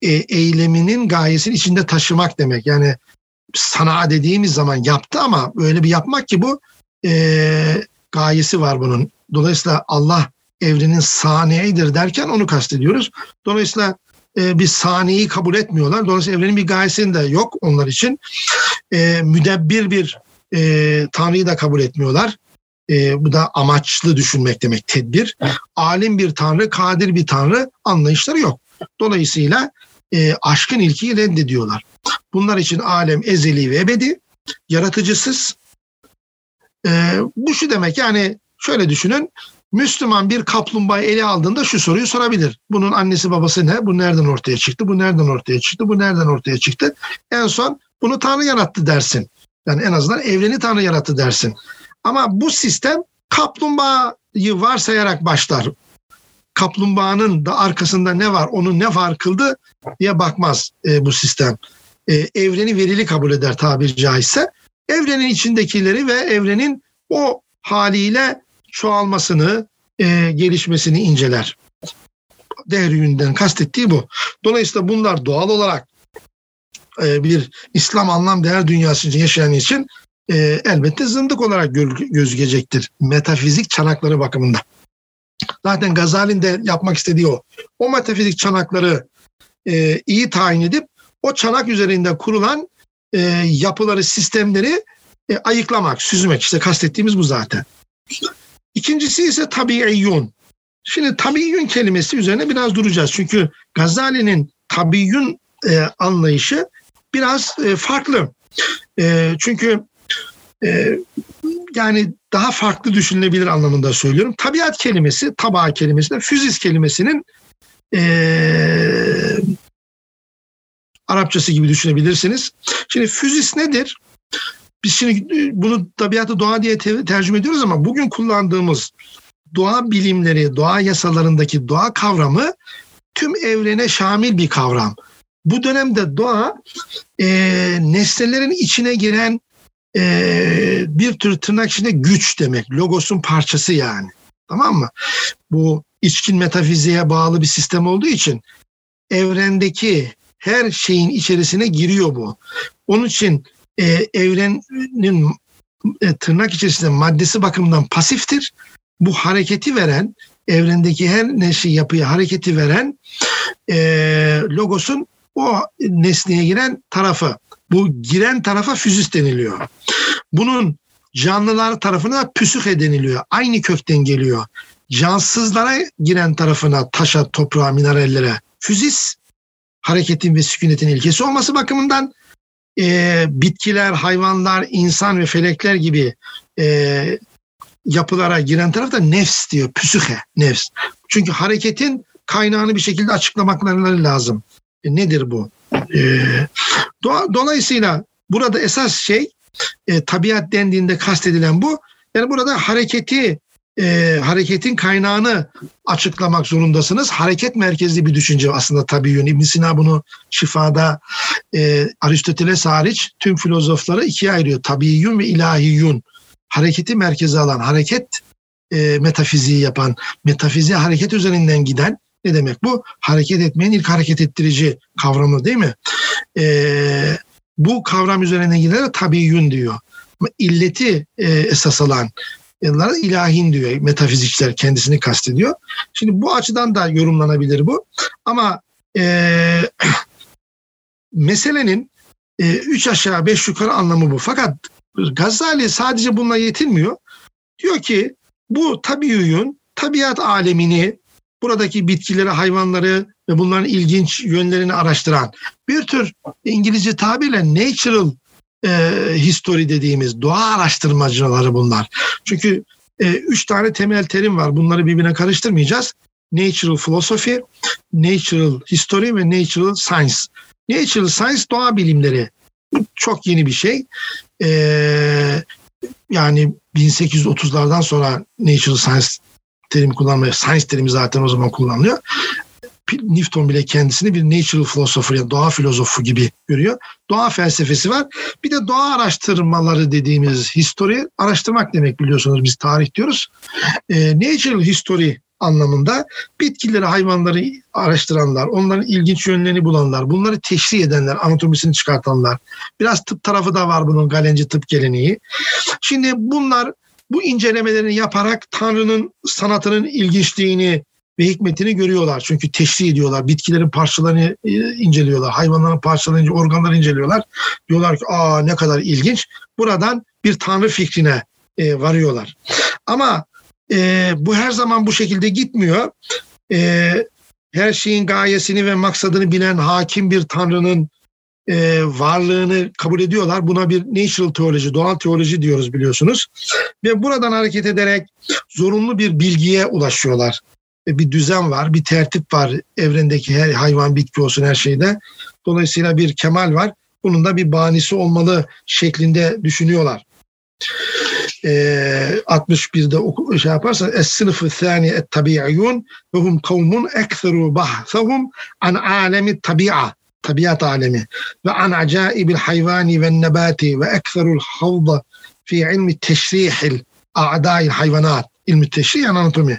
e, eyleminin gayesini içinde taşımak demek. Yani sana dediğimiz zaman yaptı ama öyle bir yapmak ki bu e, gayesi var bunun. Dolayısıyla Allah evrenin saniyedir derken onu kastediyoruz. Dolayısıyla e, bir saniyeyi kabul etmiyorlar. Dolayısıyla evrenin bir gayesinin de yok onlar için. E, müdebbir bir e, Tanrı'yı da kabul etmiyorlar. E, bu da amaçlı düşünmek demek tedbir. Alim bir Tanrı, kadir bir Tanrı anlayışları yok. Dolayısıyla e, aşkın ilkiyi reddediyorlar. Bunlar için alem ezeli ve ebedi, yaratıcısız. E, bu şu demek yani şöyle düşünün. Müslüman bir kaplumbağa ele aldığında şu soruyu sorabilir. Bunun annesi babası ne? Bu nereden ortaya çıktı? Bu nereden ortaya çıktı? Bu nereden ortaya çıktı? En son bunu Tanrı yarattı dersin. Yani en azından evreni Tanrı yarattı dersin. Ama bu sistem kaplumbağayı varsayarak başlar. Kaplumbağanın da arkasında ne var, onu ne var kıldı diye bakmaz e, bu sistem. E, evreni verili kabul eder tabiri caizse. Evrenin içindekileri ve evrenin o haliyle çoğalmasını, e, gelişmesini inceler. Dehriyünden kastettiği bu. Dolayısıyla bunlar doğal olarak e, bir İslam anlam değer dünyası için yaşayan için e, elbette zındık olarak gözükecektir. Metafizik çanakları bakımında. Zaten Gazali'nin de yapmak istediği o. O metafizik çanakları e, iyi tayin edip o çanak üzerinde kurulan e, yapıları, sistemleri e, ayıklamak, süzmek. İşte kastettiğimiz bu zaten. İkincisi ise tabiiyyun. Şimdi tabiiyyun kelimesi üzerine biraz duracağız. Çünkü Gazali'nin tabiiyyun e, anlayışı biraz e, farklı. E, çünkü e, yani daha farklı düşünülebilir anlamında söylüyorum. Tabiat kelimesi, tabağa kelimesi de füzis kelimesinin e, Arapçası gibi düşünebilirsiniz. Şimdi füzis nedir? Biz şimdi bunu tabiatı doğa diye te- tercüme ediyoruz ama bugün kullandığımız doğa bilimleri, doğa yasalarındaki doğa kavramı tüm evrene şamil bir kavram. Bu dönemde doğa e, nesnelerin içine giren e, bir tür tırnak içinde güç demek. Logosun parçası yani. Tamam mı? Bu içkin metafiziğe bağlı bir sistem olduğu için evrendeki her şeyin içerisine giriyor bu. Onun için e, evrenin e, tırnak içerisinde maddesi bakımından pasiftir. Bu hareketi veren, evrendeki her neşe yapıya hareketi veren e, logosun o nesneye giren tarafı. Bu giren tarafa füzis deniliyor. Bunun canlılar tarafına püsühe deniliyor. Aynı kökten geliyor. Cansızlara giren tarafına taşa, toprağa, minerallere füzis hareketin ve sükunetin ilkesi olması bakımından e, bitkiler, hayvanlar, insan ve felekler gibi e, yapılara giren taraf da nefs diyor. Püsühe, nefs. Çünkü hareketin kaynağını bir şekilde açıklamakları lazım. E, nedir bu? Do- dolayısıyla burada esas şey e, tabiat dendiğinde kastedilen bu. Yani burada hareketi e, hareketin kaynağını açıklamak zorundasınız. Hareket merkezli bir düşünce aslında tabii yön. ibn Sina bunu şifada e, Aristoteles hariç tüm filozofları ikiye ayırıyor. Tabiyyun ve ilahiyyun. Hareketi merkeze alan, hareket e, metafiziği yapan, metafiziğe hareket üzerinden giden ne demek bu? Hareket etmeyin ilk hareket ettirici kavramı değil mi? E, bu kavram üzerine giderek tabiyyun diyor. İlleti e, esas alan Bunlara ilahin diyor metafizikçiler kendisini kastediyor. Şimdi bu açıdan da yorumlanabilir bu. Ama e, meselenin E, üç aşağı beş yukarı anlamı bu. Fakat Gazali sadece bununla yetinmiyor. Diyor ki bu tabiiyun tabiat alemini buradaki bitkileri, hayvanları ve bunların ilginç yönlerini araştıran bir tür İngilizce tabirle natural e, history dediğimiz doğa araştırmacıları bunlar. Çünkü e, üç tane temel terim var. Bunları birbirine karıştırmayacağız. Natural philosophy, natural history ve natural science. Natural science doğa bilimleri. Çok yeni bir şey. Ee, yani 1830'lardan sonra natural science terimi kullanmaya, science terimi zaten o zaman kullanılıyor. Newton bile kendisini bir natural philosopher yani doğa filozofu gibi görüyor. Doğa felsefesi var. Bir de doğa araştırmaları dediğimiz history araştırmak demek biliyorsunuz biz tarih diyoruz. E, natural history anlamında bitkileri, hayvanları araştıranlar, onların ilginç yönlerini bulanlar, bunları teşri edenler, anatomisini çıkartanlar. Biraz tıp tarafı da var bunun galenci tıp geleneği. Şimdi bunlar bu incelemelerini yaparak Tanrı'nın sanatının ilginçliğini ve hikmetini görüyorlar. Çünkü teşri ediyorlar. Bitkilerin parçalarını e, inceliyorlar. Hayvanların parçalarını, organları inceliyorlar. Diyorlar ki aa ne kadar ilginç. Buradan bir tanrı fikrine e, varıyorlar. Ama e, bu her zaman bu şekilde gitmiyor. E, her şeyin gayesini ve maksadını bilen hakim bir tanrının e, varlığını kabul ediyorlar. Buna bir natural teoloji, doğal teoloji diyoruz biliyorsunuz. Ve buradan hareket ederek zorunlu bir bilgiye ulaşıyorlar. E, bir düzen var, bir tertip var evrendeki her hayvan, bitki olsun her şeyde. Dolayısıyla bir kemal var. Bunun da bir banisi olmalı şeklinde düşünüyorlar. Ee, 61'de oku, şey yaparsan Es-sınıfı thani et-tabi'iyun ve hum kavmun ekseru bahsahum an alemi tabi'a طبيعة عالمه وعن عجائب الحيوان والنبات وأكثر الخوض في علم التشريح أعداء الحيوانات. علم التشريح أناتومي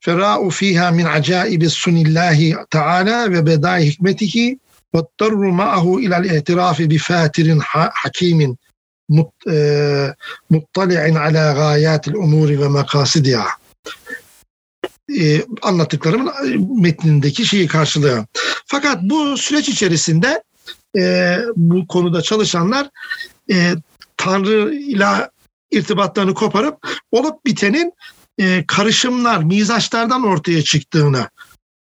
فراء فيها من عجائب سن الله تعالى وبداء حكمته واضطر معه إلى الاعتراف بفاتر حكيم آه، مطلع على غايات الأمور ومقاصدها. anlattıklarımın metnindeki şeyi karşılıyor. Fakat bu süreç içerisinde e, bu konuda çalışanlar e, Tanrı ile irtibatlarını koparıp olup bitenin e, karışımlar, mizaçlardan ortaya çıktığını,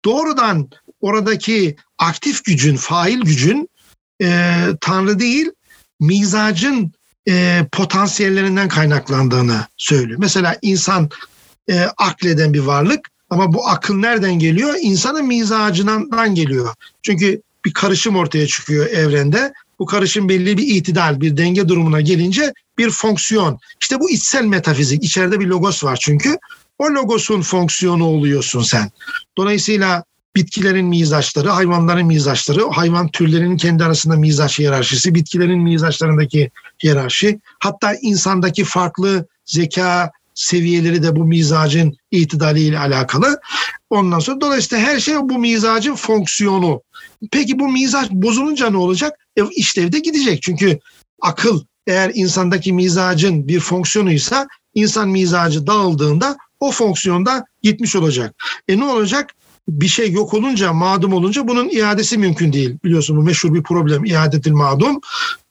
doğrudan oradaki aktif gücün, fail gücün e, Tanrı değil, mizacın e, potansiyellerinden kaynaklandığını söylüyor. Mesela insan e, akleden bir varlık ama bu akıl nereden geliyor? İnsanın mizacından geliyor. Çünkü bir karışım ortaya çıkıyor evrende. Bu karışım belli bir itidal, bir denge durumuna gelince bir fonksiyon. İşte bu içsel metafizik. İçeride bir logos var çünkü. O logosun fonksiyonu oluyorsun sen. Dolayısıyla bitkilerin mizaçları, hayvanların mizaçları, hayvan türlerinin kendi arasında mizaç hiyerarşisi, bitkilerin mizaçlarındaki hiyerarşi, hatta insandaki farklı zeka seviyeleri de bu mizacın itidaliyle alakalı. Ondan sonra dolayısıyla her şey bu mizacın fonksiyonu. Peki bu mizaç bozulunca ne olacak? E, işlevde gidecek. Çünkü akıl eğer insandaki mizacın bir fonksiyonuysa insan mizacı dağıldığında o fonksiyonda gitmiş olacak. E ne olacak? Bir şey yok olunca, mağdum olunca bunun iadesi mümkün değil. Biliyorsun bu meşhur bir problem. İadetil mağdum.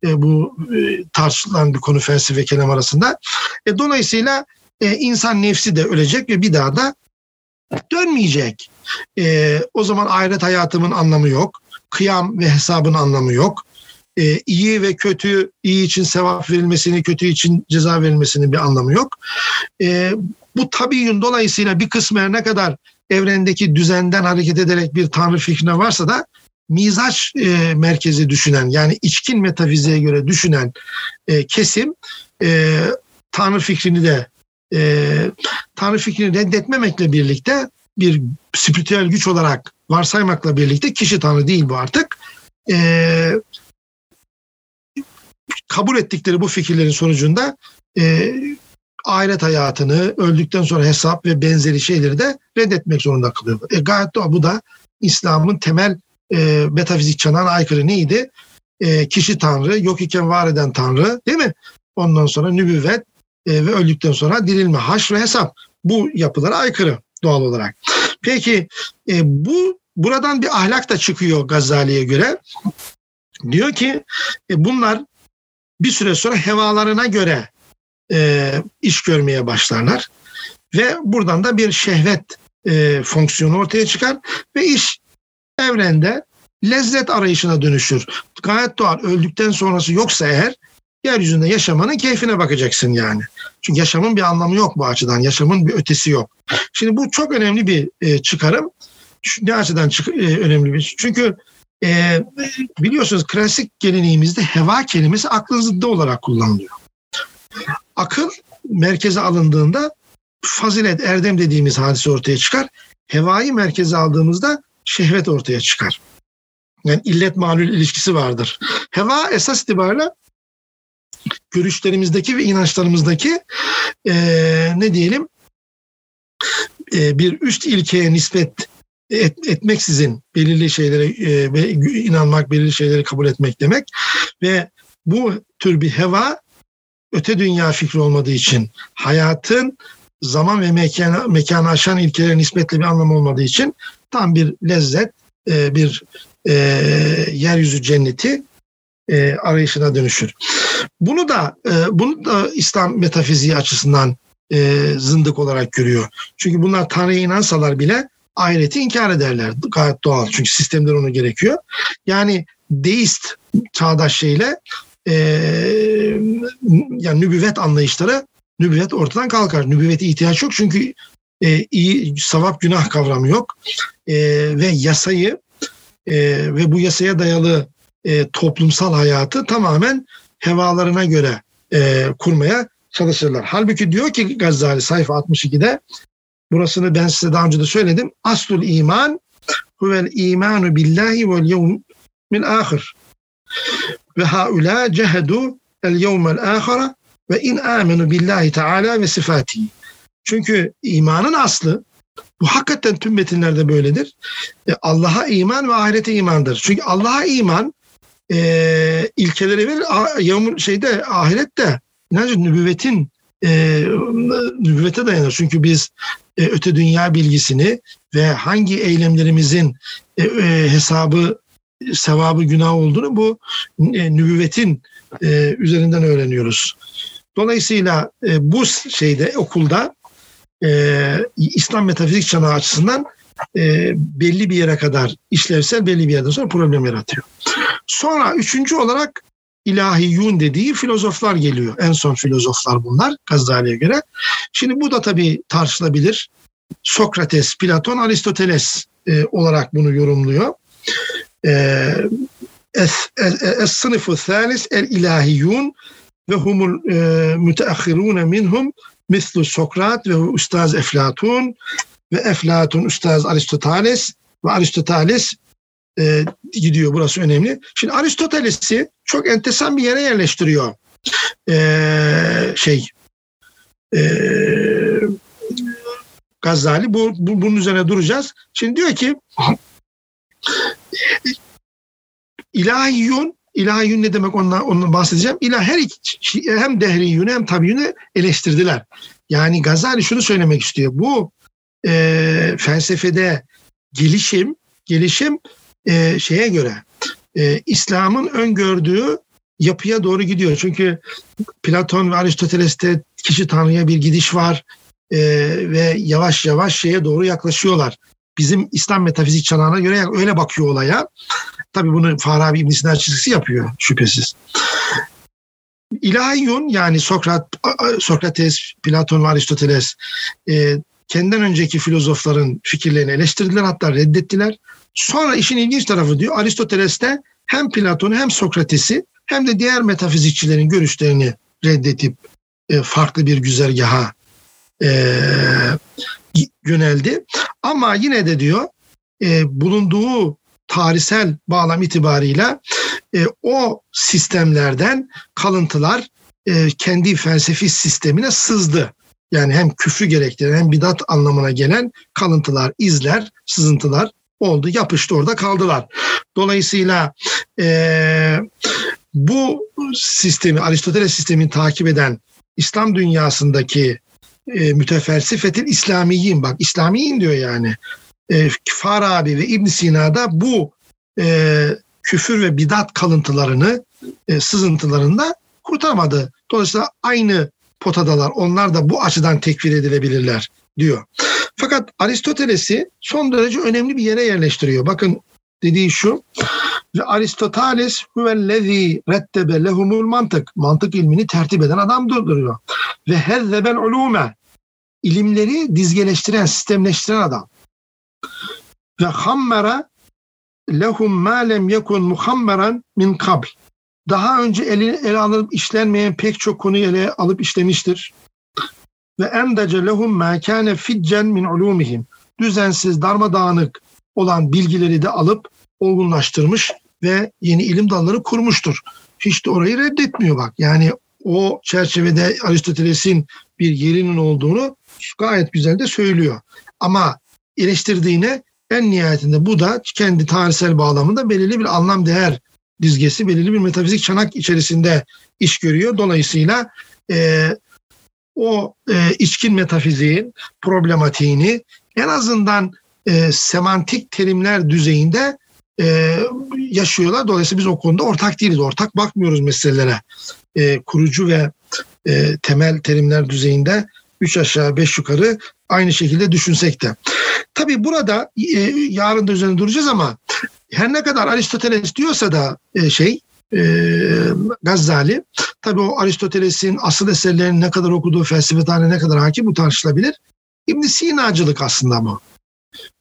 E, bu e, tartışılan bir konu felsefe kelam arasında. E, dolayısıyla e, insan nefsi de ölecek ve bir daha da dönmeyecek. E, o zaman ahiret hayatımın anlamı yok. Kıyam ve hesabın anlamı yok e, iyi ve kötü, iyi için sevap verilmesini, kötü için ceza verilmesinin bir anlamı yok. E, bu tabiyyün dolayısıyla bir kısmı ne kadar evrendeki düzenden hareket ederek bir tanrı fikrine varsa da mizaç e, merkezi düşünen yani içkin metafiziğe göre düşünen e, kesim e, tanrı fikrini de e, tanrı fikrini reddetmemekle birlikte bir spiritüel güç olarak varsaymakla birlikte kişi tanrı değil bu artık. E, kabul ettikleri bu fikirlerin sonucunda e, ahiret hayatını, öldükten sonra hesap ve benzeri şeyleri de reddetmek zorunda kalıyorlar. E, gayet doğal. Bu da İslam'ın temel e, metafizik çanağına aykırı neydi? E, kişi tanrı, yok iken var eden tanrı değil mi? Ondan sonra nübüvvet e, ve öldükten sonra dirilme, haş ve hesap. Bu yapılara aykırı doğal olarak. Peki e, bu buradan bir ahlak da çıkıyor Gazali'ye göre. Diyor ki e, bunlar bir süre sonra hevalarına göre e, iş görmeye başlarlar ve buradan da bir şehvet e, fonksiyonu ortaya çıkar ve iş evrende lezzet arayışına dönüşür. Gayet doğal. Öldükten sonrası yoksa eğer yeryüzünde yaşamanın keyfine bakacaksın yani. Çünkü yaşamın bir anlamı yok bu açıdan. Yaşamın bir ötesi yok. Şimdi bu çok önemli bir e, çıkarım. Ne açıdan çık, e, önemli bir? Çünkü e, biliyorsunuz klasik geleneğimizde heva kelimesi aklın zıddı olarak kullanılıyor. Akıl merkeze alındığında fazilet, erdem dediğimiz hadise ortaya çıkar. Hevayı merkeze aldığımızda şehvet ortaya çıkar. Yani illet malul ilişkisi vardır. Heva esas itibariyle görüşlerimizdeki ve inançlarımızdaki e, ne diyelim e, bir üst ilkeye nispet et, etmeksizin belirli şeylere e, inanmak, belirli şeyleri kabul etmek demek. Ve bu tür bir heva öte dünya fikri olmadığı için hayatın zaman ve mekana, mekanı aşan ilkelere nispetle bir anlam olmadığı için tam bir lezzet, e, bir e, yeryüzü cenneti e, arayışına dönüşür. Bunu da e, bunu da İslam metafiziği açısından e, zındık olarak görüyor. Çünkü bunlar Tanrı'ya inansalar bile ahireti inkar ederler. Gayet doğal. Çünkü sistemler onu gerekiyor. Yani deist çağdaş şeyle e, yani nübüvvet anlayışları nübüvvet ortadan kalkar. Nübüvvete ihtiyaç yok çünkü e, iyi savap günah kavramı yok. E, ve yasayı e, ve bu yasaya dayalı e, toplumsal hayatı tamamen hevalarına göre e, kurmaya çalışırlar. Halbuki diyor ki Gazali sayfa 62'de burasını ben size daha önce de söyledim. Aslul iman huvel imanu billahi vel yevmil ahir. Ve haula cehedu el yevmel ahire ve in amenu billahi teala ve sifatihi. Çünkü imanın aslı bu hakikaten tüm metinlerde böyledir. E, Allah'a iman ve ahirete imandır. Çünkü Allah'a iman e, ilkeleri verir. Yağmur şeyde ahirette inancı nübüvvetin e, nübüvvete dayanır. Çünkü biz e, öte dünya bilgisini ve hangi eylemlerimizin e, e, hesabı sevabı günah olduğunu bu e, nübüvvetin e, üzerinden öğreniyoruz. Dolayısıyla e, bu şeyde okulda e, İslam metafizik çanağı açısından e, belli bir yere kadar işlevsel belli bir yerden sonra problem yaratıyor. Sonra üçüncü olarak ilahiyun dediği filozoflar geliyor. En son filozoflar bunlar Gazali'ye göre. Şimdi bu da tabii tartışılabilir. Sokrates, Platon, Aristoteles e, olarak bunu yorumluyor. Es-sınıfı thalis el-ilahiyun ve humul e, müteahhirune minhum mislu Sokrat ve Ustaz Eflatun ve Eflatun Ustaz Aristoteles ve Aristoteles e, gidiyor. Burası önemli. Şimdi Aristoteles'i çok entesan bir yere yerleştiriyor. E, şey e, Gazali. Bu, bu, bunun üzerine duracağız. Şimdi diyor ki ilahiyun İlahiyün ne demek ondan, ondan bahsedeceğim. İlah her iki, hem dehriyünü hem tabiyyünü eleştirdiler. Yani Gazali şunu söylemek istiyor. Bu e, felsefede gelişim, gelişim e, şeye göre e, İslam'ın öngördüğü yapıya doğru gidiyor. Çünkü Platon ve Aristoteles'te kişi tanrıya bir gidiş var e, ve yavaş yavaş şeye doğru yaklaşıyorlar. Bizim İslam metafizik çanağına göre öyle bakıyor olaya. Tabi bunu Farabi İbn Sina çizgisi yapıyor şüphesiz. İlahiyun yani Sokrat, Sokrates, Platon ve Aristoteles e, kendinden önceki filozofların fikirlerini eleştirdiler hatta reddettiler. Sonra işin ilginç tarafı diyor Aristoteles'te hem Platon'u hem Sokrates'i hem de diğer metafizikçilerin görüşlerini reddetip e, farklı bir güzergaha e, yöneldi. Ama yine de diyor e, bulunduğu tarihsel bağlam itibarıyla e, o sistemlerden kalıntılar e, kendi felsefi sistemine sızdı. Yani hem küfrü gerektiren hem bidat anlamına gelen kalıntılar, izler, sızıntılar oldu, yapıştı orada kaldılar. Dolayısıyla e, bu sistemi, Aristoteles sistemini takip eden İslam dünyasındaki e, mütefelsifetin İslamiyin bak İslamiyin diyor yani. E, Farabi ve İbn Sina'da bu e, küfür ve bidat kalıntılarını, e, sızıntılarında kurtarmadı. Dolayısıyla aynı potadalar. Onlar da bu açıdan tekfir edilebilirler diyor. Fakat Aristoteles'i son derece önemli bir yere yerleştiriyor. Bakın dediği şu. Ve Aristoteles huvellezî rettebe lehumul mantık. Mantık ilmini tertip eden adam durduruyor. Ve hezzebel ulume. ilimleri dizgeleştiren, sistemleştiren adam. Ve hammera lehum ma lem yekun muhammeran min kabl. Daha önce ele, ele alıp işlenmeyen pek çok konuyu ele alıp işlemiştir. Ve endece lehum ma kâne ficcen min ulumihim. Düzensiz, darmadağınık olan bilgileri de alıp olgunlaştırmış ve yeni ilim dalları kurmuştur. Hiç de orayı reddetmiyor bak. Yani o çerçevede Aristoteles'in bir yerinin olduğunu gayet güzel de söylüyor. Ama eleştirdiğine en nihayetinde bu da kendi tarihsel bağlamında belirli bir anlam değer dizgesi, belirli bir metafizik çanak içerisinde iş görüyor. Dolayısıyla e, o e, içkin metafiziğin problematiğini en azından e, semantik terimler düzeyinde e, yaşıyorlar. Dolayısıyla biz o konuda ortak değiliz. Ortak bakmıyoruz meselelere. E, kurucu ve e, temel terimler düzeyinde üç aşağı beş yukarı aynı şekilde düşünsek de. Tabii burada e, yarın da üzerine duracağız ama her ne kadar Aristoteles diyorsa da e, şey e, Gazali tabii o Aristoteles'in asıl eserlerini ne kadar okuduğu felsefe tarihine ne kadar hakim bu tartışılabilir. İbn Sinacılık aslında bu.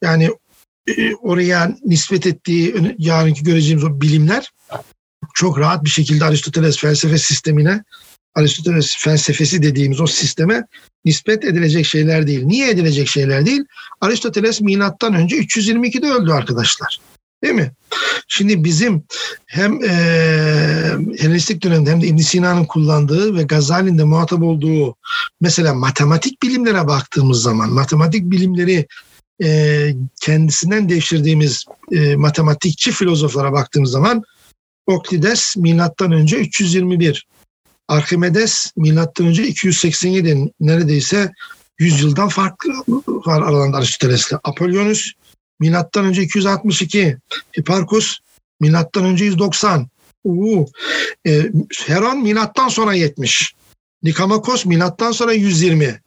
Yani e, oraya nispet ettiği yarınki göreceğimiz o bilimler çok rahat bir şekilde Aristoteles felsefe sistemine Aristoteles felsefesi dediğimiz o sisteme nispet edilecek şeyler değil. Niye edilecek şeyler değil? Aristoteles milattan önce 322'de öldü arkadaşlar. Değil mi? Şimdi bizim hem e, Helenistik dönemde hem de ibn Sina'nın kullandığı ve Gazali'nin de muhatap olduğu mesela matematik bilimlere baktığımız zaman matematik bilimleri e, kendisinden devşirdiğimiz e, matematikçi filozoflara baktığımız zaman Oklides milattan önce 321, Archimedes milattan önce 287 neredeyse 100 yıldan farklı var aralarında Aristoteles'le. Apollonius milattan önce 262, Hipparchus milattan önce 190. Uu. E, Heron milattan sonra 70. Nikamakos milattan sonra 120.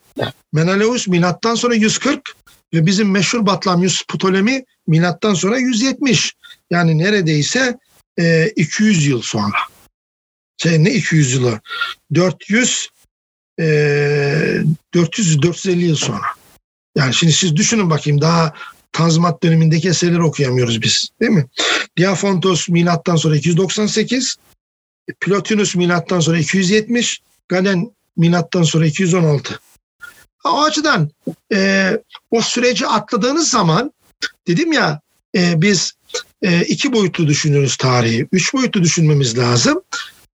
Menelaus milattan sonra 140 ve bizim meşhur Batlamyus Ptolemy milattan sonra 170. Yani neredeyse e, 200 yıl sonra. Şey ne 200 yılı? 400 e, 400 450 yıl sonra. Yani şimdi siz düşünün bakayım daha Tanzimat dönemindeki eserleri okuyamıyoruz biz. Değil mi? Diafontos milattan sonra 298, Plotinus milattan sonra 270, Galen milattan sonra 216. O açıdan e, o süreci atladığınız zaman dedim ya e, biz e, iki boyutlu düşünüyoruz tarihi. Üç boyutlu düşünmemiz lazım.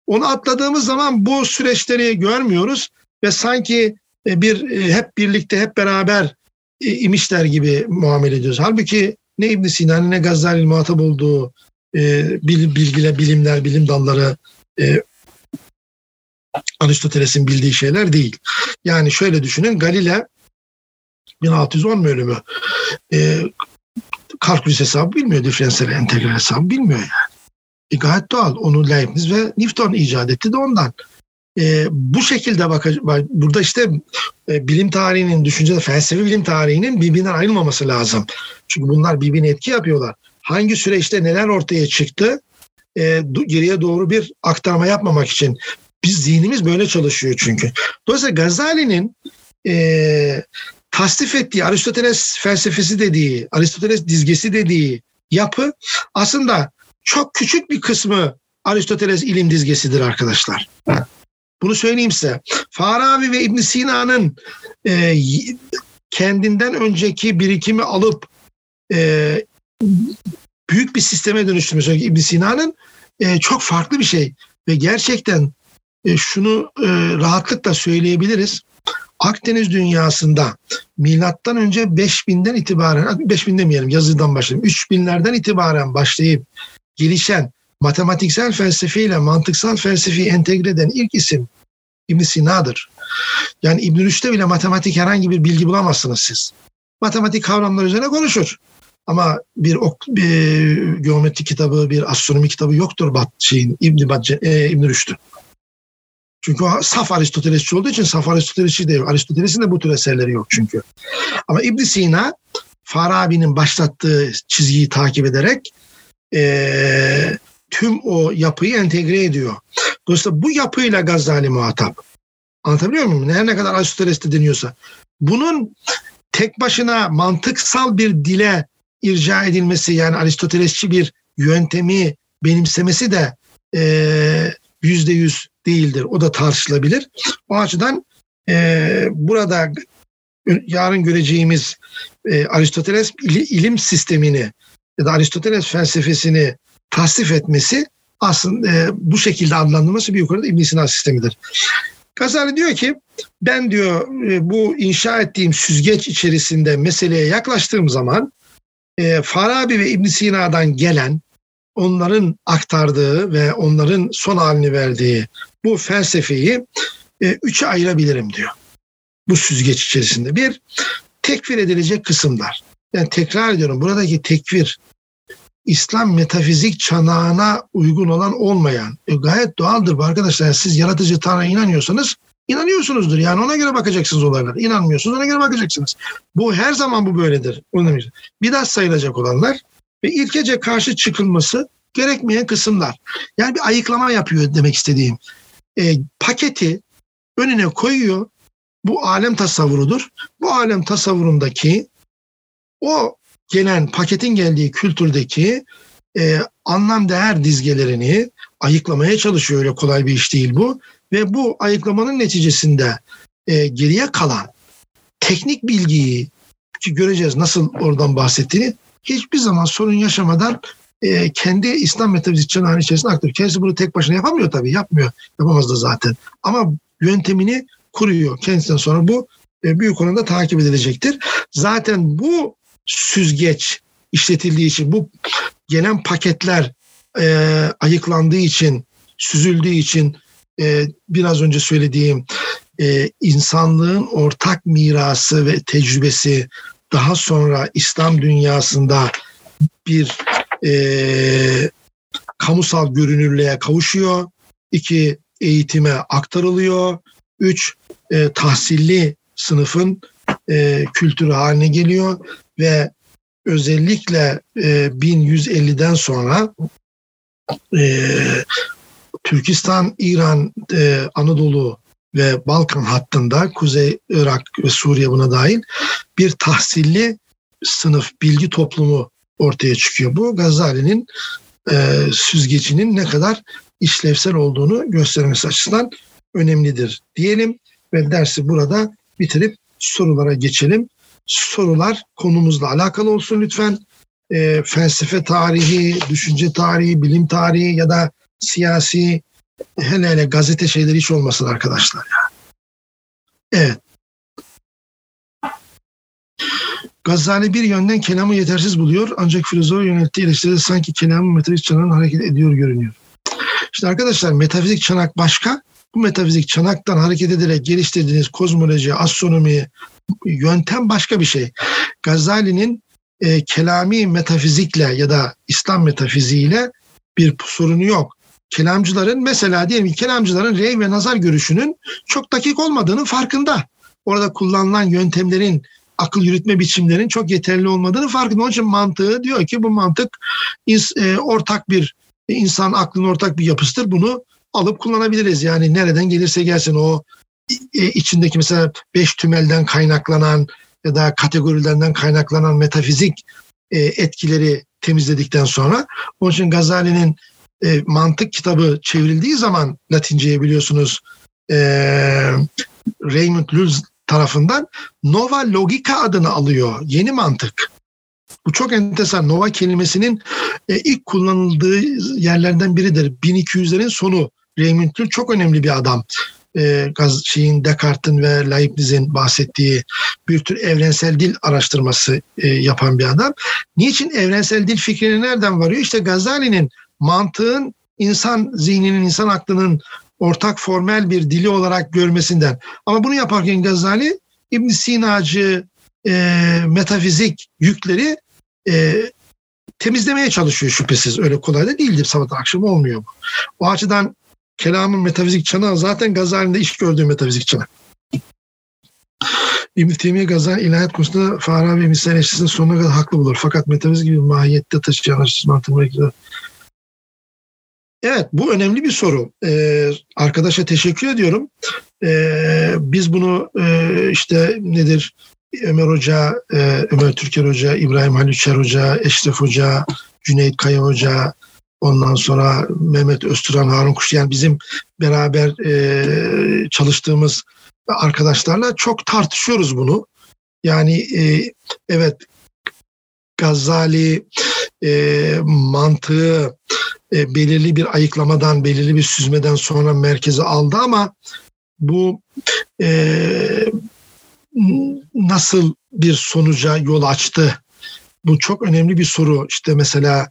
Onu atladığımız zaman bu süreçleri görmüyoruz ve sanki e, bir e, hep birlikte hep beraber e, imişler gibi muamele ediyoruz. Halbuki ne İbn Sina'nın ne Gazali'nin muhatap olduğu e, bilgiler, bilimler, bilim dalları e, Aristoteles'in bildiği şeyler değil. Yani şöyle düşünün Galile 1610 bölümü e, kalkülüs hesabı bilmiyor, diferansiyel entegral hesabı bilmiyor yani. E, gayet doğal. Onu Leibniz ve Newton icat etti de ondan. E, bu şekilde bak burada işte e, bilim tarihinin, düşünce felsefi bilim tarihinin birbirinden ayrılmaması lazım. Çünkü bunlar birbirine etki yapıyorlar. Hangi süreçte neler ortaya çıktı? E, geriye doğru bir aktarma yapmamak için biz zihnimiz böyle çalışıyor çünkü. Dolayısıyla Gazali'nin e, tasdif ettiği Aristoteles felsefesi dediği, Aristoteles dizgesi dediği yapı aslında çok küçük bir kısmı Aristoteles ilim dizgesidir arkadaşlar. Bunu söyleyeyim size. Farabi ve İbn Sina'nın e, kendinden önceki birikimi alıp e, büyük bir sisteme dönüştürmesi İbn Sina'nın e, çok farklı bir şey ve gerçekten e, şunu e, rahatlıkla söyleyebiliriz. Akdeniz dünyasında milattan önce 5000'den itibaren 5000 demeyelim yazıdan başlayayım 3000'lerden itibaren başlayıp gelişen matematiksel felsefeyle mantıksal felsefeyi entegre eden ilk isim İbn Sina'dır. Yani İbn Rüşd'e bile matematik herhangi bir bilgi bulamazsınız siz. Matematik kavramlar üzerine konuşur. Ama bir, ok, bir geometri kitabı, bir astronomi kitabı yoktur Bat şeyin İbn e, İbn Rüşd'ün. Çünkü o saf Aristotelesçi olduğu için saf Aristotelesçi değil. Aristoteles'in de bu tür eserleri yok çünkü. Ama İbn Sina Farabi'nin başlattığı çizgiyi takip ederek e, tüm o yapıyı entegre ediyor. Dolayısıyla bu yapıyla Gazali muhatap. Anlatabiliyor muyum? Her ne kadar Aristoteles'te deniyorsa. Bunun tek başına mantıksal bir dile irca edilmesi yani Aristotelesçi bir yöntemi benimsemesi de yüzde yüz değildir. O da tartışılabilir. O açıdan e, burada yarın göreceğimiz e, Aristoteles ilim sistemini ya da Aristoteles felsefesini tasdif etmesi aslında e, bu şekilde adlandırması bir yukarıda İbn Sina sistemidir. Gazali diyor ki ben diyor e, bu inşa ettiğim süzgeç içerisinde meseleye yaklaştığım zaman e, Farabi ve İbn Sina'dan gelen onların aktardığı ve onların son halini verdiği bu felsefeyi e, üçe ayırabilirim diyor. Bu süzgeç içerisinde. Bir, tekfir edilecek kısımlar. Yani tekrar ediyorum buradaki tekfir İslam metafizik çanağına uygun olan olmayan e, gayet doğaldır bu arkadaşlar. Siz yaratıcı Tanrı'ya inanıyorsanız inanıyorsunuzdur. Yani ona göre bakacaksınız olaylara. İnanmıyorsunuz ona göre bakacaksınız. Bu her zaman bu böyledir. Bir daha sayılacak olanlar ve ilkece karşı çıkılması gerekmeyen kısımlar. Yani bir ayıklama yapıyor demek istediğim. E, paketi önüne koyuyor. Bu alem tasavvurudur. Bu alem tasavvurundaki o gelen paketin geldiği kültürdeki e, anlam değer dizgelerini ayıklamaya çalışıyor. Öyle kolay bir iş değil bu. Ve bu ayıklamanın neticesinde e, geriye kalan teknik bilgiyi ki göreceğiz nasıl oradan bahsettiğini hiçbir zaman sorun yaşamadan e, kendi İslam metafizik çanağının içerisinde aktarıyor. Kendisi bunu tek başına yapamıyor tabii. Yapmıyor. Yapamaz da zaten. Ama yöntemini kuruyor. Kendisinden sonra bu e, büyük oranda takip edilecektir. Zaten bu süzgeç işletildiği için bu gelen paketler e, ayıklandığı için süzüldüğü için e, biraz önce söylediğim e, insanlığın ortak mirası ve tecrübesi daha sonra İslam dünyasında bir e, kamusal görünürlüğe kavuşuyor. İki, eğitime aktarılıyor. Üç, e, tahsilli sınıfın e, kültürü haline geliyor ve özellikle e, 1150'den sonra e, Türkistan, İran, e, Anadolu ve Balkan hattında Kuzey Irak ve Suriye buna dahil bir tahsilli sınıf bilgi toplumu ortaya çıkıyor. Bu Gazali'nin e, süzgecinin ne kadar işlevsel olduğunu göstermesi açısından önemlidir diyelim ve dersi burada bitirip sorulara geçelim. Sorular konumuzla alakalı olsun lütfen. E, felsefe tarihi, düşünce tarihi, bilim tarihi ya da siyasi hele hele gazete şeyleri hiç olmasın arkadaşlar. Evet. Gazali bir yönden kelamı yetersiz buluyor ancak filozofa yönelttiği eleştiride sanki kelamın metafizik çanağının hareket ediyor görünüyor. İşte arkadaşlar metafizik çanak başka. Bu metafizik çanaktan hareket ederek geliştirdiğiniz kozmoloji, astronomi, yöntem başka bir şey. Gazali'nin e, kelami metafizikle ya da İslam metafiziğiyle bir sorunu yok. Kelamcıların mesela diyelim ki kelamcıların rey ve nazar görüşünün çok dakik olmadığının farkında. Orada kullanılan yöntemlerin akıl yürütme biçimlerinin çok yeterli olmadığını farkında. Onun için mantığı diyor ki bu mantık e, ortak bir insan aklının ortak bir yapısıdır. Bunu alıp kullanabiliriz. Yani nereden gelirse gelsin o e, içindeki mesela beş tümelden kaynaklanan ya da kategorilerden kaynaklanan metafizik e, etkileri temizledikten sonra onun için Gazali'nin mantık kitabı çevrildiği zaman Latince'ye biliyorsunuz Raymond Lull tarafından Nova Logika adını alıyor. Yeni mantık. Bu çok enteresan. Nova kelimesinin e, ilk kullanıldığı yerlerden biridir. 1200'lerin sonu. Raymond Lull çok önemli bir adam. E, gaz şeyin Descartes'in ve Leibniz'in bahsettiği bir tür evrensel dil araştırması e, yapan bir adam. Niçin evrensel dil fikrine nereden varıyor? İşte Gazali'nin mantığın insan zihninin, insan aklının ortak formel bir dili olarak görmesinden. Ama bunu yaparken Gazali İbn Sinacı e, metafizik yükleri e, temizlemeye çalışıyor şüphesiz. Öyle kolay da değildir sabah akşam olmuyor bu. O açıdan kelamın metafizik çanağı zaten Gazali'nde iş gördüğü metafizik çanak. İbn-i Teymiye Gazali ilahiyat konusunda Farabi misal eşlisinde sonuna kadar haklı bulur. Fakat metafizik gibi mahiyette taşıyan açısız mantığına Evet bu önemli bir soru. Ee, arkadaşa teşekkür ediyorum. Ee, biz bunu e, işte nedir Ömer Hoca, e, Ömer Türker Hoca, İbrahim Halüçer Hoca, Eşref Hoca, Cüneyt Kaya Hoca, ondan sonra Mehmet Öztürk, Harun Kuş yani bizim beraber e, çalıştığımız arkadaşlarla çok tartışıyoruz bunu. Yani e, evet Gazali e, mantığı e, belirli bir ayıklamadan, belirli bir süzmeden sonra merkeze aldı ama bu e, nasıl bir sonuca yol açtı? Bu çok önemli bir soru. İşte mesela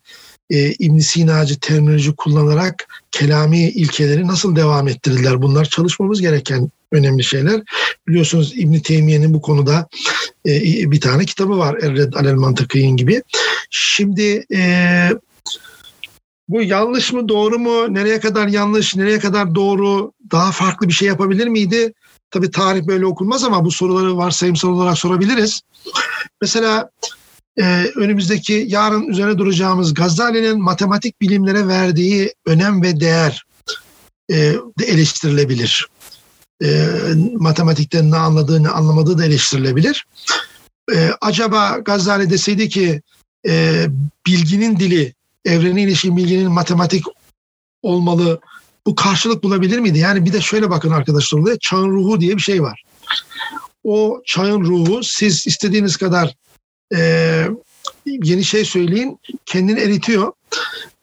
e, İbn Sina'cı terminoloji kullanarak kelami ilkeleri nasıl devam ettirdiler? Bunlar çalışmamız gereken önemli şeyler. Biliyorsunuz İbn Teymiye'nin bu konuda e, bir tane kitabı var. Erred Alel Mantıkiyin gibi. Şimdi e, bu yanlış mı doğru mu? Nereye kadar yanlış, nereye kadar doğru? Daha farklı bir şey yapabilir miydi? Tabii tarih böyle okunmaz ama bu soruları varsayımsal olarak sorabiliriz. Mesela e, önümüzdeki yarın üzerine duracağımız Gazali'nin matematik bilimlere verdiği önem ve değer e, de eleştirilebilir. E, matematikten ne anladığı ne anlamadığı da eleştirilebilir. E, acaba Gazali deseydi ki e, bilginin dili, evrene ilişkin bilginin matematik olmalı bu karşılık bulabilir miydi? Yani bir de şöyle bakın arkadaşlar oluyor. Çağın ruhu diye bir şey var. O çağın ruhu siz istediğiniz kadar e, yeni şey söyleyin kendini eritiyor.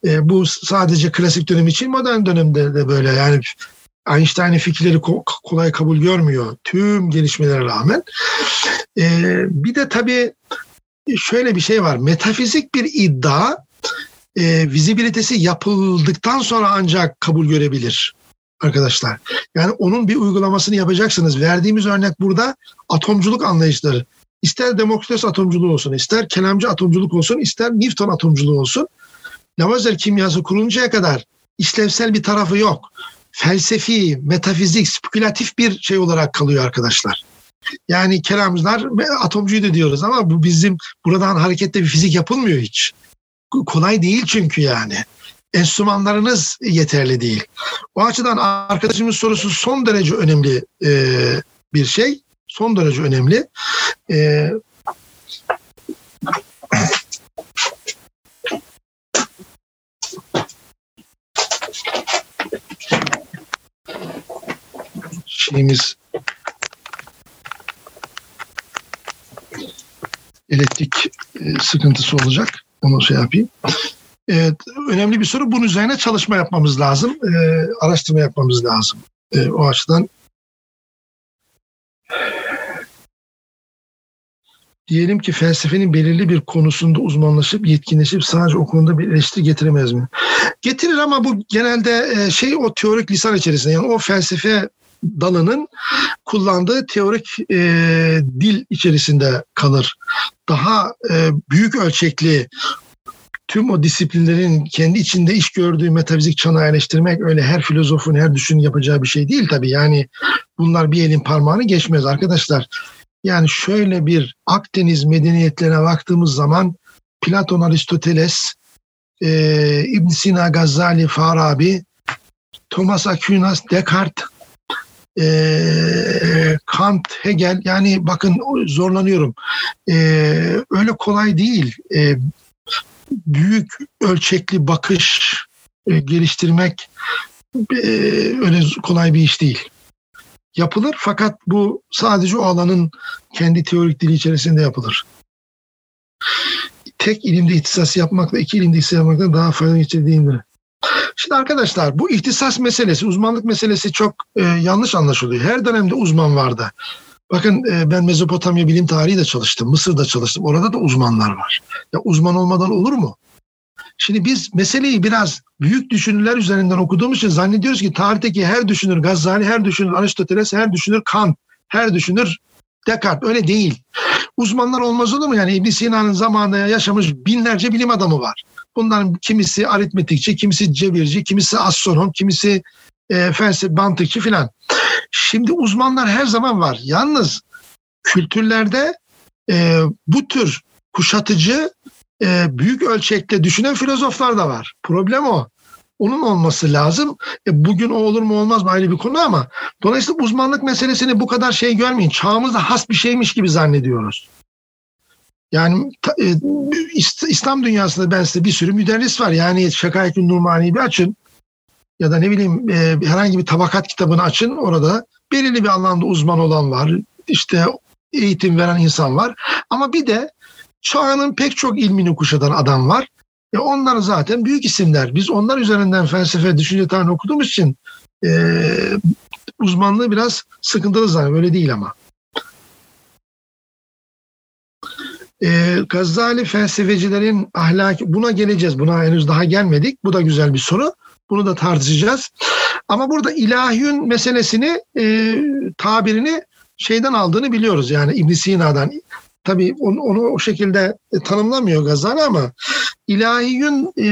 E, bu sadece klasik dönem için modern dönemde de böyle yani Einstein'ın fikirleri kolay kabul görmüyor tüm gelişmelere rağmen. E, bir de tabii şöyle bir şey var. Metafizik bir iddia e, vizibilitesi yapıldıktan sonra ancak kabul görebilir arkadaşlar. Yani onun bir uygulamasını yapacaksınız. Verdiğimiz örnek burada atomculuk anlayışları. İster Demokritos atomculuğu olsun, ister kelamcı atomculuk olsun, ister Newton atomculuğu olsun. Lavoisier kimyası kuruluncaya kadar işlevsel bir tarafı yok. Felsefi, metafizik, spekülatif bir şey olarak kalıyor arkadaşlar. Yani kelamcılar atomcuyu da diyoruz ama bu bizim buradan harekette bir fizik yapılmıyor hiç kolay değil çünkü yani. Enstrümanlarınız yeterli değil. O açıdan arkadaşımız sorusu son derece önemli bir şey. Son derece önemli. E, şeyimiz elektrik e, sıkıntısı olacak. Onu şey yapayım. Evet, önemli bir soru. Bunun üzerine çalışma yapmamız lazım. E, araştırma yapmamız lazım. E, o açıdan diyelim ki felsefenin belirli bir konusunda uzmanlaşıp yetkinleşip sadece o konuda bir eleştiri getiremez mi? Getirir ama bu genelde e, şey o teorik lisan içerisinde yani o felsefe dalının kullandığı teorik e, dil içerisinde kalır. Daha e, büyük ölçekli tüm o disiplinlerin kendi içinde iş gördüğü metafizik çanağı eleştirmek öyle her filozofun, her düşünün yapacağı bir şey değil tabii. Yani bunlar bir elin parmağını geçmez arkadaşlar. Yani şöyle bir Akdeniz medeniyetlerine baktığımız zaman Platon, Aristoteles, e, İbn Sina, Gazali, Farabi, Thomas Aquinas, Descartes, e, Kant, Hegel yani bakın zorlanıyorum. E, öyle kolay değil. E, büyük ölçekli bakış e, geliştirmek e, öyle kolay bir iş değil. Yapılır fakat bu sadece o alanın kendi teorik dili içerisinde yapılır. Tek ilimde ihtisas yapmakla iki ilimde ihtisas yapmaktan daha faydalı geçirdiğindir. Şimdi arkadaşlar bu ihtisas meselesi, uzmanlık meselesi çok e, yanlış anlaşılıyor. Her dönemde uzman vardı. Bakın e, ben Mezopotamya bilim tarihi de çalıştım, Mısır'da çalıştım. Orada da uzmanlar var. Ya uzman olmadan olur mu? Şimdi biz meseleyi biraz büyük düşünürler üzerinden okuduğumuz için zannediyoruz ki tarihteki her düşünür Gazali, her düşünür Aristoteles, her düşünür Kant, her düşünür Descartes. Öyle değil. uzmanlar olmaz olur mu? Yani ibn Sina'nın zamanında yaşamış binlerce bilim adamı var. Bunların kimisi aritmetikçi, kimisi cebirci, kimisi astronom, kimisi e, felsefe, mantıkçı filan. Şimdi uzmanlar her zaman var. Yalnız kültürlerde e, bu tür kuşatıcı e, büyük ölçekte düşünen filozoflar da var. Problem o. Onun olması lazım. E, bugün o olur mu olmaz mı ayrı bir konu ama dolayısıyla uzmanlık meselesini bu kadar şey görmeyin. Çağımızda has bir şeymiş gibi zannediyoruz. Yani e, İslam dünyasında ben size bir sürü müderris var. Yani Şakayetün Numani'yi bir açın ya da ne bileyim e, herhangi bir tabakat kitabını açın orada belirli bir alanda uzman olan var. İşte eğitim veren insan var. Ama bir de çağının pek çok ilmini kuşatan adam var. E onlar zaten büyük isimler. Biz onlar üzerinden felsefe, düşünce tarihi okuduğumuz için e, uzmanlığı biraz sıkıntılı zaten. Öyle değil ama. E, Gazali felsefecilerin ahlaki, buna geleceğiz. Buna henüz daha gelmedik. Bu da güzel bir soru. Bunu da tartışacağız. Ama burada ilahiyün meselesini, e, tabirini şeyden aldığını biliyoruz. Yani İbn Sina'dan. Tabii onu, onu o şekilde tanımlamıyor Gazali ama ilahiyün e,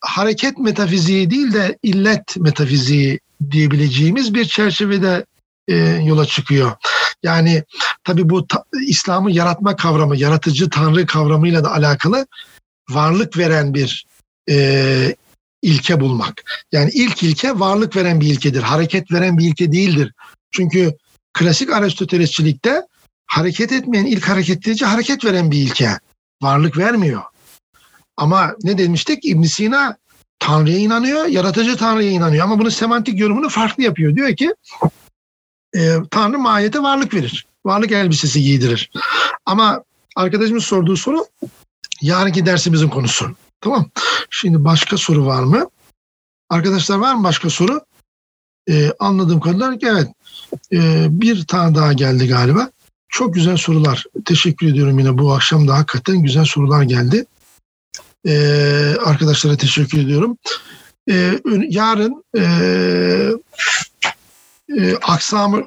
hareket metafiziği değil de illet metafiziği diyebileceğimiz bir çerçevede e, yola çıkıyor. Yani tabii bu ta, İslam'ı yaratma kavramı, yaratıcı tanrı kavramıyla da alakalı varlık veren bir e, ilke bulmak. Yani ilk ilke varlık veren bir ilkedir. Hareket veren bir ilke değildir. Çünkü klasik Aristotelesçilikte hareket etmeyen ilk hareket edici hareket veren bir ilke. Varlık vermiyor. Ama ne demiştik? İbn Sina Tanrı'ya inanıyor, yaratıcı Tanrı'ya inanıyor. Ama bunu semantik yorumunu farklı yapıyor. Diyor ki e, Tanrı mahiyete varlık verir. Varlık elbisesi giydirir. Ama arkadaşımız sorduğu soru yarınki dersimizin konusu. Tamam. Şimdi başka soru var mı? Arkadaşlar var mı başka soru? Ee, anladığım kadarıyla evet. Ee, bir tane daha geldi galiba. Çok güzel sorular. Teşekkür ediyorum yine bu akşam da hakikaten güzel sorular geldi. Ee, arkadaşlara teşekkür ediyorum. Ee, yarın e, e, Aksamur,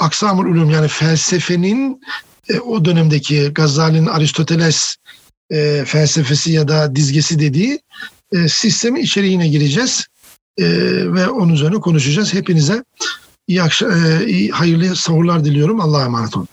Aksamur Ulum yani felsefenin e, o dönemdeki Gazali'nin Aristoteles e, felsefesi ya da dizgesi dediği e, sistemin içeriğine gireceğiz e, ve onun üzerine konuşacağız. Hepinize iyi akşam, e, iyi, hayırlı sahurlar diliyorum. Allah'a emanet olun.